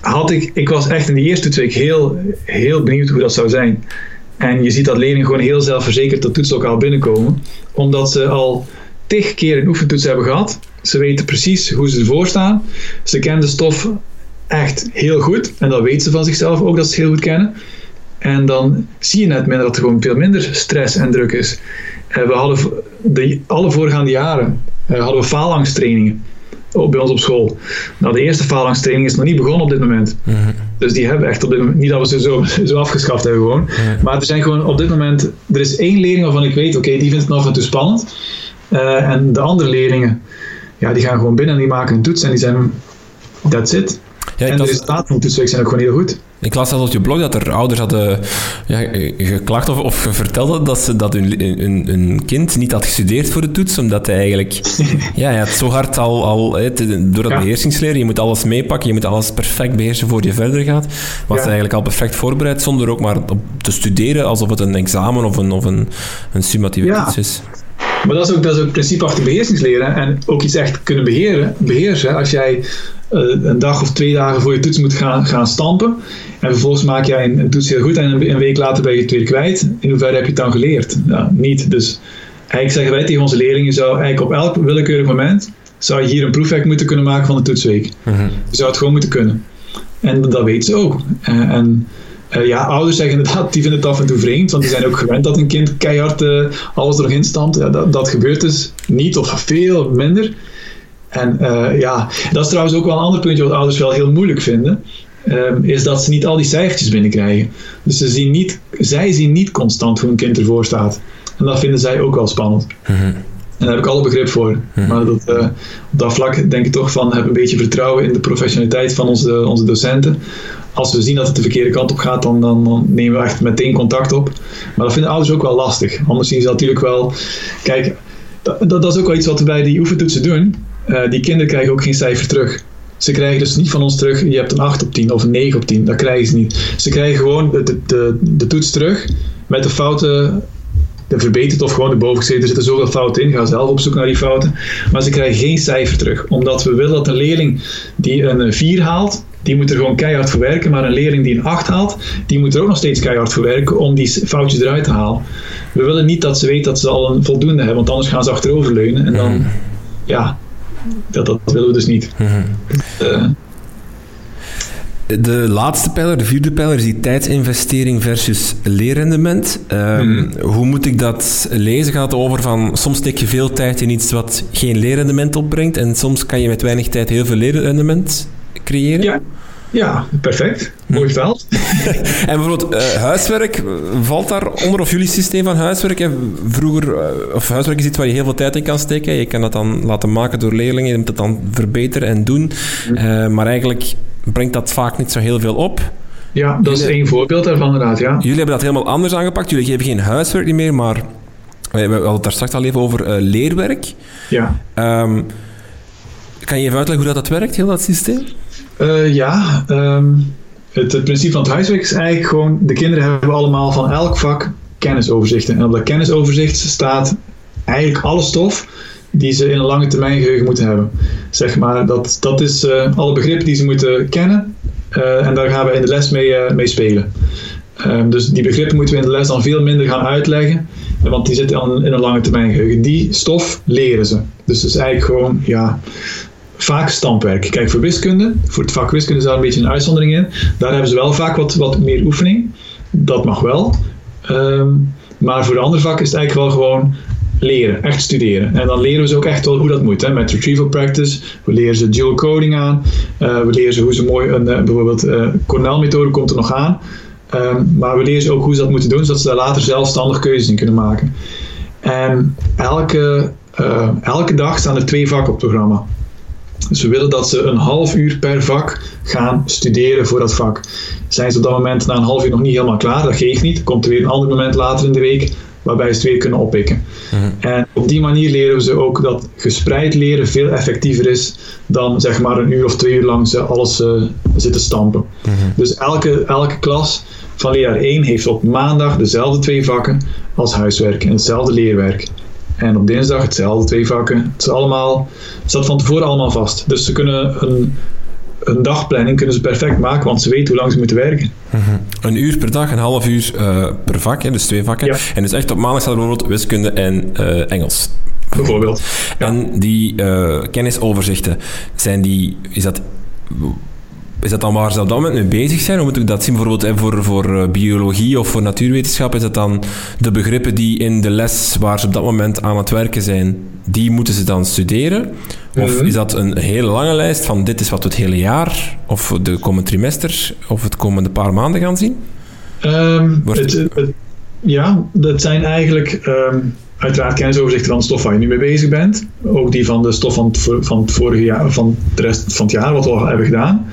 had ik, ik was echt in die eerste toetsweek heel, heel benieuwd hoe dat zou zijn. En je ziet dat leerlingen gewoon heel zelfverzekerd dat toetslokaal binnenkomen, omdat ze al tig keer een oefentoets hebben gehad. Ze weten precies hoe ze ervoor staan. Ze kennen de stof echt heel goed. En dat weten ze van zichzelf ook dat ze het heel goed kennen. En dan zie je net minder dat er gewoon veel minder stress en druk is. En we hadden de, alle voorgaande jaren uh, hadden we faalangsttrainingen bij ons op school. Nou, de eerste faalangsttraining is nog niet begonnen op dit moment. Mhm. Dus die hebben we echt op dit moment, niet dat we ze zo, <laughs> zo afgeschaft hebben gewoon. Maar er zijn gewoon op dit moment, er is één leerling waarvan ik weet, oké, die vindt het nog en toe spannend. Uh, en de andere leerlingen, ja, die gaan gewoon binnen en die maken een toets en die zijn, that's it. Ja, en de resultaten van de toetsweek zijn ook gewoon heel goed. Ik las zelfs op je blog dat er ouders hadden ja, geklaagd of, of vertelde dat, ze, dat hun, hun, kind niet had gestudeerd voor de toets, omdat hij eigenlijk... <laughs> ja, had zo hard al... al door dat ja. beheersingsleren, je moet alles meepakken, je moet alles perfect beheersen voor je verder gaat. Was hij eigenlijk al perfect voorbereid, zonder ook maar te studeren alsof het een examen of een, of een, een summatieve toets is. Maar dat is ook, dat is ook het principe achter beheersingsleren en ook iets echt kunnen beheren, beheersen. Als jij een dag of twee dagen voor je toets moet gaan, gaan stampen en vervolgens maak jij een, toets heel goed en een, week later ben je het weer kwijt, in hoeverre heb je het dan geleerd? Ja, niet. Dus eigenlijk zeggen wij tegen onze leerlingen, zou eigenlijk op elk willekeurig moment zou je hier een proefwerk moeten kunnen maken van de toetsweek. Mhm. Je zou het gewoon moeten kunnen. En dat weten ze ook. Uh, en uh, ja, ouders zeggen inderdaad, die vinden het af en toe vreemd, want die zijn ook gewend dat een kind keihard uh, alles erin stampt. Ja, dat, dat gebeurt dus niet of veel minder. En uh, ja, dat is trouwens ook wel een ander puntje wat ouders wel heel moeilijk vinden. Um, is dat ze niet al die cijfertjes binnenkrijgen. Dus ze zien niet, zij zien niet constant hoe een kind ervoor staat. En dat vinden zij ook wel spannend. Mm En daar heb ik alle begrip voor. Mm Maar dat, uh, op dat vlak denk ik toch van heb een beetje vertrouwen in de professionaliteit van onze, onze docenten als we zien dat het de verkeerde kant op gaat, dan, dan, nemen we echt meteen contact op. Maar dat vinden ouders ook wel lastig. Anders zien ze natuurlijk wel. Kijk, dat, dat is ook wel iets wat we bij die oefentoetsen doen. Uh, die kinderen krijgen ook geen cijfer terug. Ze krijgen dus niet van ons terug, je hebt een 8 op 10 of een 9 op 10. Dat krijgen ze niet. Ze krijgen gewoon de, de, de, toets terug met de fouten de verbeterd of gewoon de bovengezeten. Er zitten zoveel fouten in. Ga zelf op zoek naar die fouten. Maar ze krijgen geen cijfer terug. Omdat we willen dat een leerling die een 4 haalt, die moet er gewoon keihard voor werken. Maar een leerling die een 8 haalt, die moet er ook nog steeds keihard voor werken om die foutjes eruit te halen. We willen niet dat ze weet dat ze al een voldoende hebben, want anders gaan ze achteroverleunen. En dan, mhm. ja, dat, dat willen we dus niet. Mhm. Uh, de laatste pijler, de vierde pijler, is die tijdsinvestering versus leerrendement. Um, Hoe moet ik dat lezen? Gaat het over van soms steek je veel tijd in iets wat geen leerrendement opbrengt en soms kan je met weinig tijd heel veel leerrendement creëren? Ja. Ja, perfect. Mooi vertaald. <laughs> en bijvoorbeeld uh, huiswerk, valt daar onder of jullie systeem van huiswerk? Vroeger, uh, of huiswerk is iets waar je heel veel tijd in kan steken. Je kan dat dan laten maken door leerlingen, je moet het dan verbeteren en doen. Uh, maar eigenlijk brengt dat vaak niet zo heel veel op. Ja, dat is één voorbeeld daarvan inderdaad, ja. Jullie hebben dat helemaal anders aangepakt. Jullie geven geen huiswerk meer, maar we hadden het daar straks al even over leerwerk. Ja. Um, kan je even uitleggen hoe dat, dat werkt, heel dat systeem? Uh, ja, um, het, principe van het huiswerk is eigenlijk gewoon... De kinderen hebben allemaal van elk vak kennisoverzichten. En op dat kennisoverzicht staat eigenlijk alle stof die ze in een lange termijn geheugen moeten hebben. Zeg maar, dat, dat is uh, alle begrippen die ze moeten kennen uh, en daar gaan we in de les mee, mee spelen. Ehm, dus die begrippen moeten we in de les dan veel minder gaan uitleggen, want die zitten in een lange termijn geheugen. Die stof leren ze. Dus het is eigenlijk gewoon, ja, vaak stampwerk. Kijk, voor wiskunde, voor het vak wiskunde is daar een beetje een uitzondering in. Daar hebben ze wel vaak wat, wat meer oefening. Dat mag wel. Um, maar voor de andere vakken is het eigenlijk wel gewoon leren, echt studeren. En dan leren we ze ook echt wel hoe dat moet. Hè? Met retrieval practice, we leren ze dual coding aan, uh, we leren ze hoe ze mooi, een, uh, bijvoorbeeld uh, Cornell-methode komt er nog aan. Um, maar we leren ze ook hoe ze dat moeten doen, zodat ze daar later zelfstandig keuzes in kunnen maken. En elke, elke dag staan er twee vakken op het programma. Dus we willen dat ze een half uur per vak gaan studeren voor dat vak. Zijn ze op dat moment na een half uur nog niet helemaal klaar? Dat geeft niet. Komt er weer een ander moment later in de week waarbij ze het weer kunnen oppikken. Mhm. En op die manier leren we ze ook dat gespreid leren veel effectiever is dan zeg maar een uur of twee uur lang ze alles uh, zitten stampen. Mhm. Dus elke, elke klas van leerjaar 1 heeft op maandag dezelfde twee vakken als huiswerk en hetzelfde leerwerk. En op dinsdag hetzelfde twee vakken. Het is allemaal, het staat van tevoren allemaal vast. Dus ze kunnen een, een dagplanning kunnen ze perfect maken, want ze weten hoe lang ze moeten werken. Mhm. Een uur per dag, een half uur uh, per vak, hè, dus twee vakken. Ja. En dus echt op maandag staat bijvoorbeeld wiskunde en uh, Engels. Bijvoorbeeld. Ja. En die uh, kennisoverzichten, zijn die, is dat is dat dan waar ze op dat moment mee bezig zijn? Hoe moet ik dat zien? Bijvoorbeeld voor, voor biologie of voor natuurwetenschap, is dat dan de begrippen die in de les waar ze op dat moment aan het werken zijn, die moeten ze dan studeren? Of mhm. is dat een hele lange lijst van dit is wat we het hele jaar, of de komende trimester, of het komende paar maanden gaan zien? Um, het, ja, dat zijn eigenlijk um, uiteraard kennisoverzichten van de stof waar je nu mee bezig bent. Ook die van de stof van het, van het vorige jaar, van de rest van het jaar, wat we al hebben gedaan.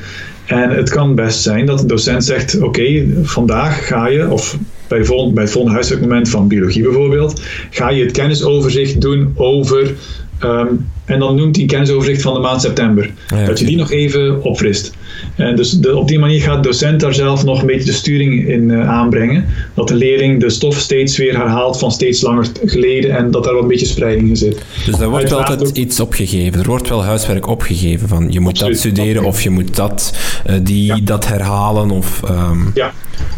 En het kan best zijn dat de docent zegt: Oké, vandaag ga je, of bij, vol, bij het volgende huiswerkmoment van biologie bijvoorbeeld, ga je het kennisoverzicht doen over. Ehm, en dan noemt hij kennisoverzicht van de maand september. Dat je die nog even opfrist. En dus de, op die manier gaat de docent daar zelf nog een beetje de sturing in uh, aanbrengen. Dat de leerling de stof steeds weer herhaalt van steeds langer geleden en dat daar wat een beetje spreiding in zit. Dus er wordt wel altijd iets opgegeven. Er wordt wel huiswerk opgegeven van je moet dat studeren of je moet dat, uh, die, dat herhalen. Of, um... Ja,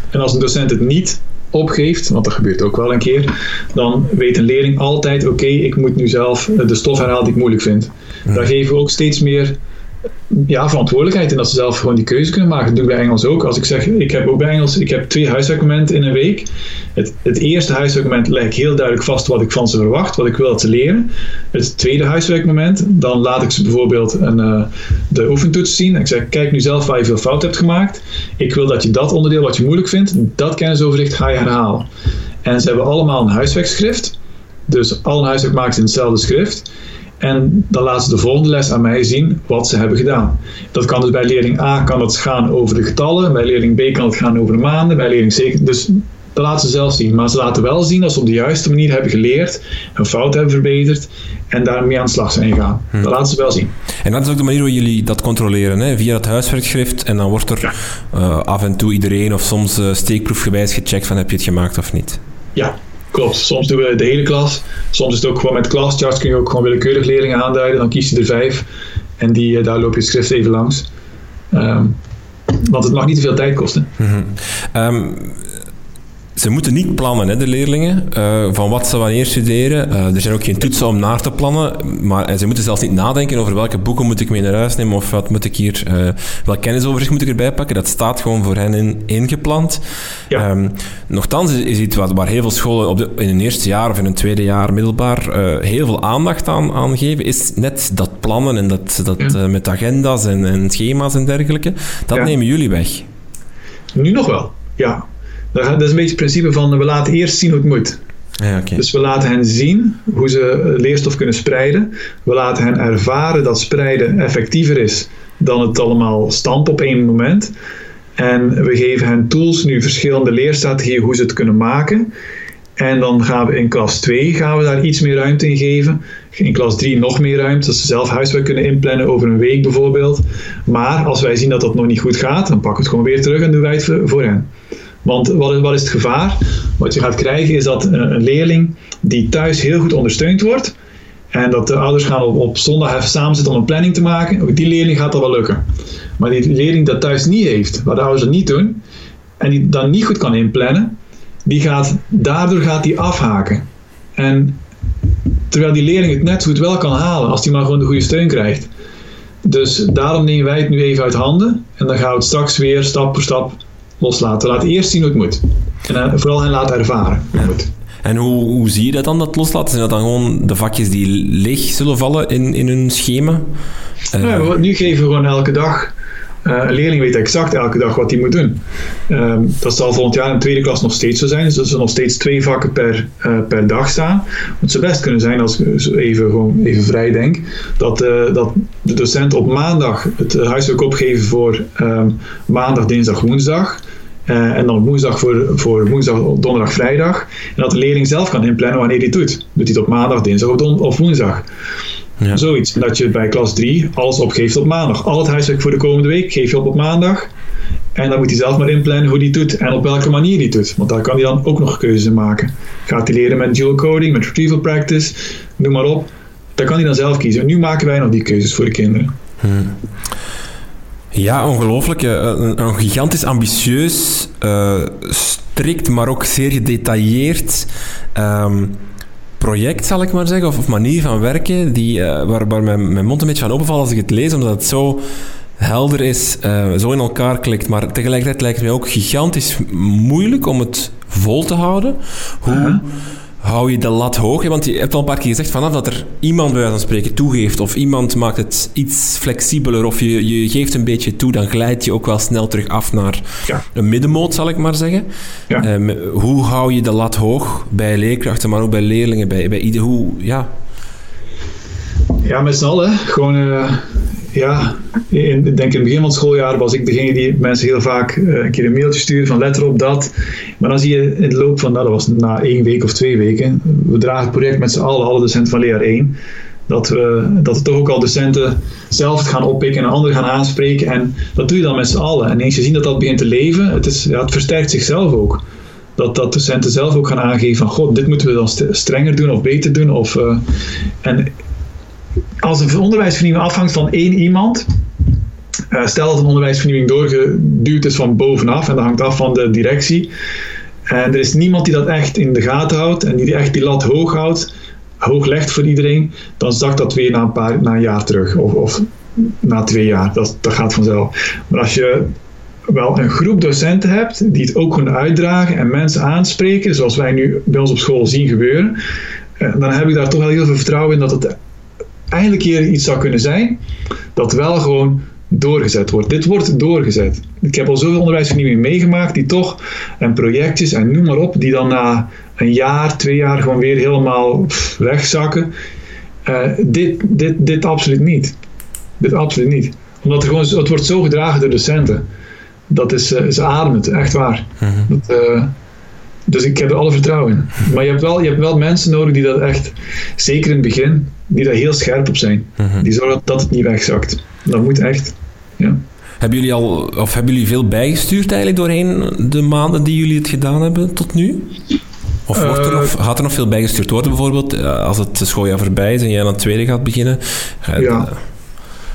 en als een docent het niet opgeeft, want dat gebeurt ook wel een keer, dan weet een leerling altijd: oké, ik moet nu zelf de stof herhalen die ik moeilijk vind. Daar geven we ook steeds meer ja, verantwoordelijkheid en dat ze zelf gewoon die keuze kunnen maken. Dat doe ik bij Engels ook. Als ik zeg, ik heb ook bij Engels, ik heb twee huiswerkmomenten in een week. Het, het eerste huiswerkmoment leg ik heel duidelijk vast wat ik van ze verwacht, wat ik wil dat ze leren. Het tweede huiswerkmoment, dan laat ik ze bijvoorbeeld een, uh, de oefentoets zien. Ik zeg, kijk nu zelf waar je veel fout hebt gemaakt. Ik wil dat je dat onderdeel wat je moeilijk vindt, dat kennisoverzicht ga je herhalen. En ze hebben allemaal een huiswerkschrift. Dus al een huiswerk ze in hetzelfde schrift. En dan laten ze de volgende les aan mij zien wat ze hebben gedaan. Dat kan dus bij leerling A kan het gaan over de getallen, bij leerling B kan het gaan over de maanden, bij leerling C. Dus dat laten ze zelf zien. Maar ze laten wel zien dat ze op de juiste manier hebben geleerd, een fout hebben verbeterd en daarmee aan de slag zijn gegaan. Hmm. Dat laten ze wel zien. En dat is ook de manier hoe jullie dat controleren, hè? via het huiswerkschrift. En dan wordt er uh, af en toe iedereen of soms uh, steekproefgewijs gecheckt van heb je het gemaakt of niet. Ja, Klopt, soms doen we de hele klas. Soms is het ook gewoon met classcharts kun je ook gewoon willekeurig leerlingen aanduiden. Dan kies je er vijf en die, eh, daar loop je schrift even langs. Um, want het mag niet te veel tijd kosten. Mm -hmm. Ze moeten niet plannen, hè, de leerlingen, uh, van wat ze wanneer studeren. Uh, er zijn ook geen toetsen om naar te plannen, maar en ze moeten zelfs niet nadenken over welke boeken moet ik mee naar huis nemen of wat moet ik hier, uh, welk kennisoverzicht moet ik erbij pakken. Dat staat gewoon voor hen in, ingepland. Ja. Um, nochtans is, is iets wat, waar heel veel scholen op de, in een eerste jaar of in een tweede jaar middelbaar heel veel aandacht aan, aan geven, is net dat plannen en dat, dat ja. met agenda's en, en, schema's en dergelijke. Dat ja. nemen jullie weg. Nu nog wel, ja. Dat is een beetje het principe van we laten eerst zien hoe het moet. Ja, okay. Dus we laten hen zien hoe ze leerstof kunnen spreiden. We laten hen ervaren dat spreiden effectiever is dan het allemaal stampen op één moment. En we geven hen tools, nu verschillende leerstrategieën, hoe ze het kunnen maken. En dan gaan we in klas 2 gaan we daar iets meer ruimte in geven. In klas 3 nog meer ruimte, dat ze zelf huiswerk kunnen inplannen over een week bijvoorbeeld. Maar als wij zien dat dat nog niet goed gaat, dan pakken we het gewoon weer terug en doen wij het voor hen. Want wat, wat is het gevaar? Wat je gaat krijgen is dat een leerling die thuis heel goed ondersteund wordt, en dat de ouders gaan op, zondag even samen zitten om een planning te maken, die leerling gaat dat wel lukken. Maar die leerling dat thuis niet heeft, waar de ouders dat niet doen, en die dan niet goed kan inplannen, die gaat, daardoor gaat die afhaken. En terwijl die leerling het net goed wel kan halen, als die maar gewoon de goede steun krijgt. Dus daarom nemen wij het nu even uit handen. En dan gaan we het straks weer stap voor stap loslaten. Laat eerst zien hoe het moet. En vooral hen laten ervaren hoe het moet. En hoe, hoe zie je dat dan, dat loslaten? Zijn dat dan gewoon de vakjes die leeg zullen vallen in, in hun schema? Uh, ja, nu geven we gewoon elke dag uh, een leerling weet exact elke dag wat hij moet doen. Uh, dat zal volgend jaar in de tweede klas nog steeds zo zijn. Dus er zullen nog steeds twee vakken per, uh, per dag staan. Het zou best kunnen zijn, als ik even, gewoon even vrij denk, dat, uh, dat de docent op maandag het huiswerk opgeven voor ehm, maandag, dinsdag, woensdag. en dan woensdag voor, voor woensdag, donderdag, vrijdag. En dat de leerling zelf kan inplannen wanneer hij het doet. Doet hij het op maandag, dinsdag of woensdag. Ja. Zoiets. Dat je bij klas 3 alles opgeeft op maandag. Al het huiswerk voor de komende week geef je op op maandag. En dan moet hij zelf maar inplannen hoe hij het doet en op welke manier hij het doet. Want daar kan hij dan ook nog keuzes in maken. Gaat hij leren met dual coding, met retrieval practice, noem maar op. Daar kan hij dan zelf kiezen. En nu maken wij nog die keuzes voor de kinderen. Hmm. Ja, ongelooflijk. Een, een gigantisch ambitieus, uh, strikt, maar ook zeer gedetailleerd um, project, zal ik maar zeggen, of, manier van werken, die, uh, waar, waar mijn, mijn mond een beetje van openvalt als ik het lees, omdat het zo helder is, uh, zo in elkaar klikt. Maar tegelijkertijd lijkt het mij ook gigantisch moeilijk om het vol te houden. Hoe... hou je de lat hoog? Want je hebt al een paar keer gezegd, vanaf dat er iemand bij wijze van spreken toegeeft, of iemand maakt het iets flexibeler, of je, je geeft een beetje toe, dan glijd je ook wel snel terug af naar ja. een middenmoot, zal ik maar zeggen. Ja. Um, hoe hou je de lat hoog bij leerkrachten, maar ook bij leerlingen, bij, bij ieder, hoe, ja... Ja, met z'n allen. Gewoon uh, ja, in, denk in het begin van het schooljaar was ik degene die mensen heel vaak uh, een keer een mailtje stuurde van let erop dat. Maar dan zie je in de loop van, nou, dat was na één week of twee weken, we dragen het project met z'n allen, alle docenten van leer 1, dat we, dat we toch ook al docenten zelf gaan oppikken en anderen gaan aanspreken. En dat doe je dan met z'n allen. En eens je ziet dat dat begint te leven, het, is, ja, het versterkt zichzelf ook. Dat, dat docenten zelf ook gaan aangeven van, god, dit moeten we dan strenger doen of beter doen. Of, uh, en als een onderwijsvernieuwing afhangt van één iemand, uh, stel dat een onderwijsvernieuwing doorgeduwd is van bovenaf en dat hangt af van de directie. En er is niemand die dat echt in de gaten houdt en die echt die lat hoog houdt, hoog legt voor iedereen, dan zakt dat weer na een, paar, na jaar terug of, of na twee jaar. Dat, dat gaat vanzelf. Maar als je wel een groep docenten hebt die het ook kunnen uitdragen en mensen aanspreken, zoals wij nu bij ons op school zien gebeuren, eh, dan heb ik daar toch wel heel veel vertrouwen in dat het eindelijk hier iets zou kunnen zijn dat wel gewoon doorgezet wordt. Dit wordt doorgezet. Ik heb al zoveel onderwijsvernieuwing meegemaakt die toch, en projectjes en noem maar op, die dan na een jaar, twee jaar gewoon weer helemaal wegzakken. Uh, dit, dit, dit absoluut niet. Dit absoluut niet. Omdat er gewoon, het wordt zo gedragen door docenten. Dat is, uh, is ademend, echt waar. Dat, uh, dus ik heb er alle vertrouwen in. Maar je hebt, wel, je hebt wel mensen nodig die dat echt, zeker in het begin, die daar heel scherp op zijn. Mhm. Die zorgen dat het niet wegzakt. Dat moet echt. Ja. Hebben jullie al, of hebben jullie veel bijgestuurd eigenlijk doorheen de maanden die jullie het gedaan hebben tot nu? Of wordt er nog, gaat er nog veel bijgestuurd worden bijvoorbeeld eh, als het schooljaar voorbij is en jij aan het tweede gaat beginnen? Ja.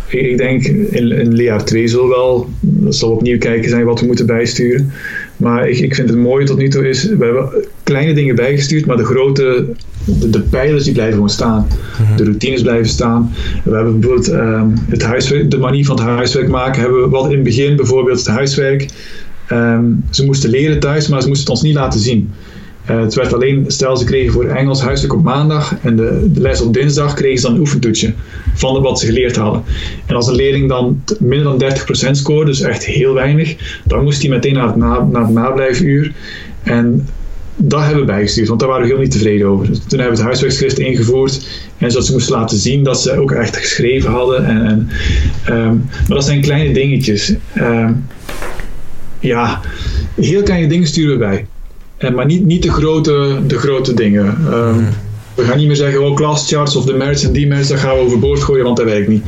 Ik denk in, in leerjaar 2 zullen wel, zal opnieuw kijken zijn wat we moeten bijsturen. Maar ik, ik vind het mooie tot nu toe is, we hebben kleine dingen bijgestuurd, maar de grote, de, de pijlers die blijven gewoon staan. Mhm. De routines blijven staan. We hebben bijvoorbeeld um, het huiswerk, de manier van het huiswerk maken, hebben we wat in het begin bijvoorbeeld het huiswerk. Um, ze moesten leren thuis, maar ze moesten het ons niet laten zien. Uh, het werd alleen, stel ze kregen voor Engels huiswerk op maandag en de, de, les op dinsdag kregen ze dan een oefentoetje van wat ze geleerd hadden. En als een leerling dan minder dan 30% scoorde, dus echt heel weinig, dan moest hij meteen naar het, na, naar het nablijfuur. En dat hebben we bijgestuurd, want daar waren we heel niet tevreden over. Dus toen hebben we het huiswerkschrift ingevoerd en zodat ze moesten laten zien dat ze ook echt geschreven hadden. En, en um, maar dat zijn kleine dingetjes. Um, ja, heel kleine dingen sturen we bij. En, maar niet, niet de, grote, de grote dingen. Um, mm. We gaan niet meer zeggen, oh, class charts of de merits en die merits, dat gaan we overboord gooien, want dat werkt niet.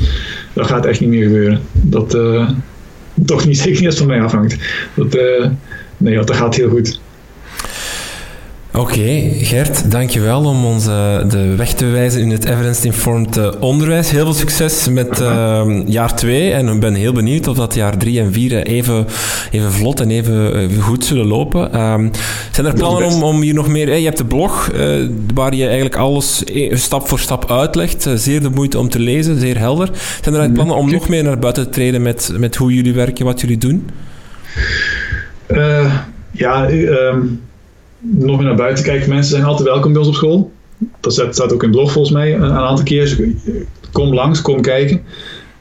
Dat gaat echt niet meer gebeuren. Dat uh, <laughs> toch niet, zeker niet als het van mij afhangt. Dat, uh, nee, dat gaat heel goed. Oké, okay, Gert, dankjewel om ons uh, de weg te wijzen in het evidence-informed uh, onderwijs. Heel veel succes met uh, jaar 2 en ik ben heel benieuwd of dat jaar 3 en 4 even, even vlot en even, even goed zullen lopen. Um, zijn er plannen om, om hier nog meer... Hey, je hebt de blog waar je eigenlijk alles stap voor stap uitlegt. zeer de moeite om te lezen, zeer helder. Zijn er plannen om nog meer naar buiten te treden met, met hoe jullie werken, wat jullie doen? ja, um nog meer naar buiten kijken. Mensen zijn altijd welkom bij ons op school. Dat staat ook in het blog volgens mij een, aantal keer. kom langs, kom kijken.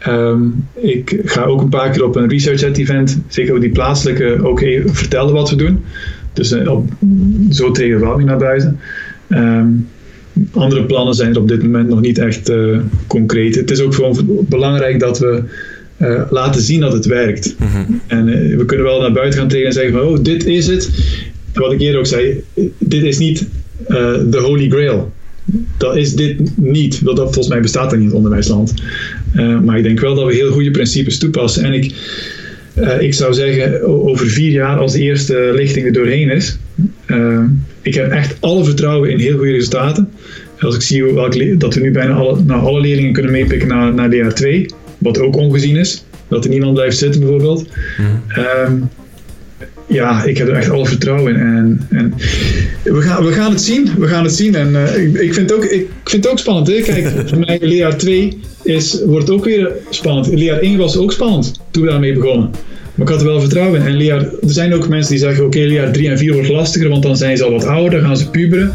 Um, ik ga ook een paar keer op een research event, zeker ook die plaatselijke, ook even vertellen wat we doen. Dus uh, op, zo treden we wel weer naar buiten. Um, andere plannen zijn er op dit moment nog niet echt uh, concreet. Het is ook gewoon belangrijk dat we uh, laten zien dat het werkt. Mm -hmm. En we kunnen wel naar buiten gaan treden en zeggen van, oh, dit is het wat ik eerder ook zei, dit is niet uh, de holy grail. Dat is dit niet. Dat, dat volgens mij bestaat er niet in het onderwijsland. Uh, maar ik denk wel dat we heel goede principes toepassen. En ik, uh, ik zou zeggen, over vier jaar, als de eerste lichting er doorheen is, ik heb echt alle vertrouwen in heel goede resultaten. Als ik zie welk dat we nu bijna alle, nou, alle leerlingen kunnen meepikken naar, naar DR2, wat ook ongezien is. dat er niemand blijft zitten bijvoorbeeld. Ehm, ja, ik heb er echt alle vertrouwen in. En, en we, gaan, we gaan het zien. We gaan het zien. En eh, ik, ik, vind het ook, ik vind het ook spannend. Hè? Kijk, <laughs> voor mij leerjaar 2 is, wordt ook weer spannend. Leerjaar 1 was ook spannend toen we daarmee begonnen. Maar ik had er wel vertrouwen in. En leerjaar, er zijn ook mensen die zeggen: oké, okay, leerjaar 3 en 4 wordt lastiger, want dan zijn ze al wat ouder, gaan ze puberen.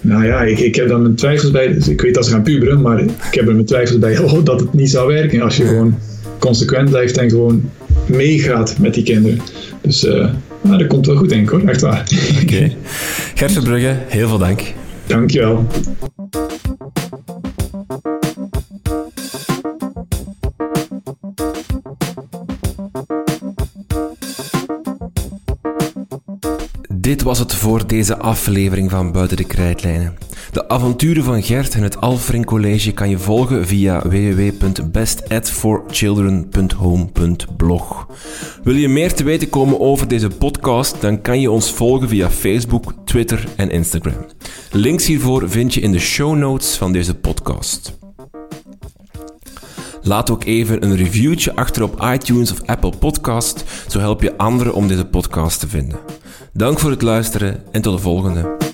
Nou ja, ik, ik heb daar mijn twijfels bij. Dus ik weet dat ze gaan puberen, maar ik heb er mijn twijfels bij <laughs> oh, dat het niet zou werken als je gewoon consequent blijft en gewoon meegaat met die kinderen. Dus uh, nou, dat komt wel goed, denk ik hoor. Echt waar. Oké. Okay. <laughs> Gert Verbrugge, heel veel dank. Dankjewel. Dit was het voor deze aflevering van Buiten de Krijtlijnen. De avonturen van Gert en het Alfring College kan je volgen via www.bestadforchildren.home.blog. Wil je meer te weten komen over deze podcast, dan kan je ons volgen via Facebook, Twitter en Instagram. Links hiervoor vind je in de show notes van deze podcast. Laat ook even een reviewtje achter op iTunes of Apple Podcast, zo help je anderen om deze podcast te vinden. Dank voor het luisteren en tot de volgende.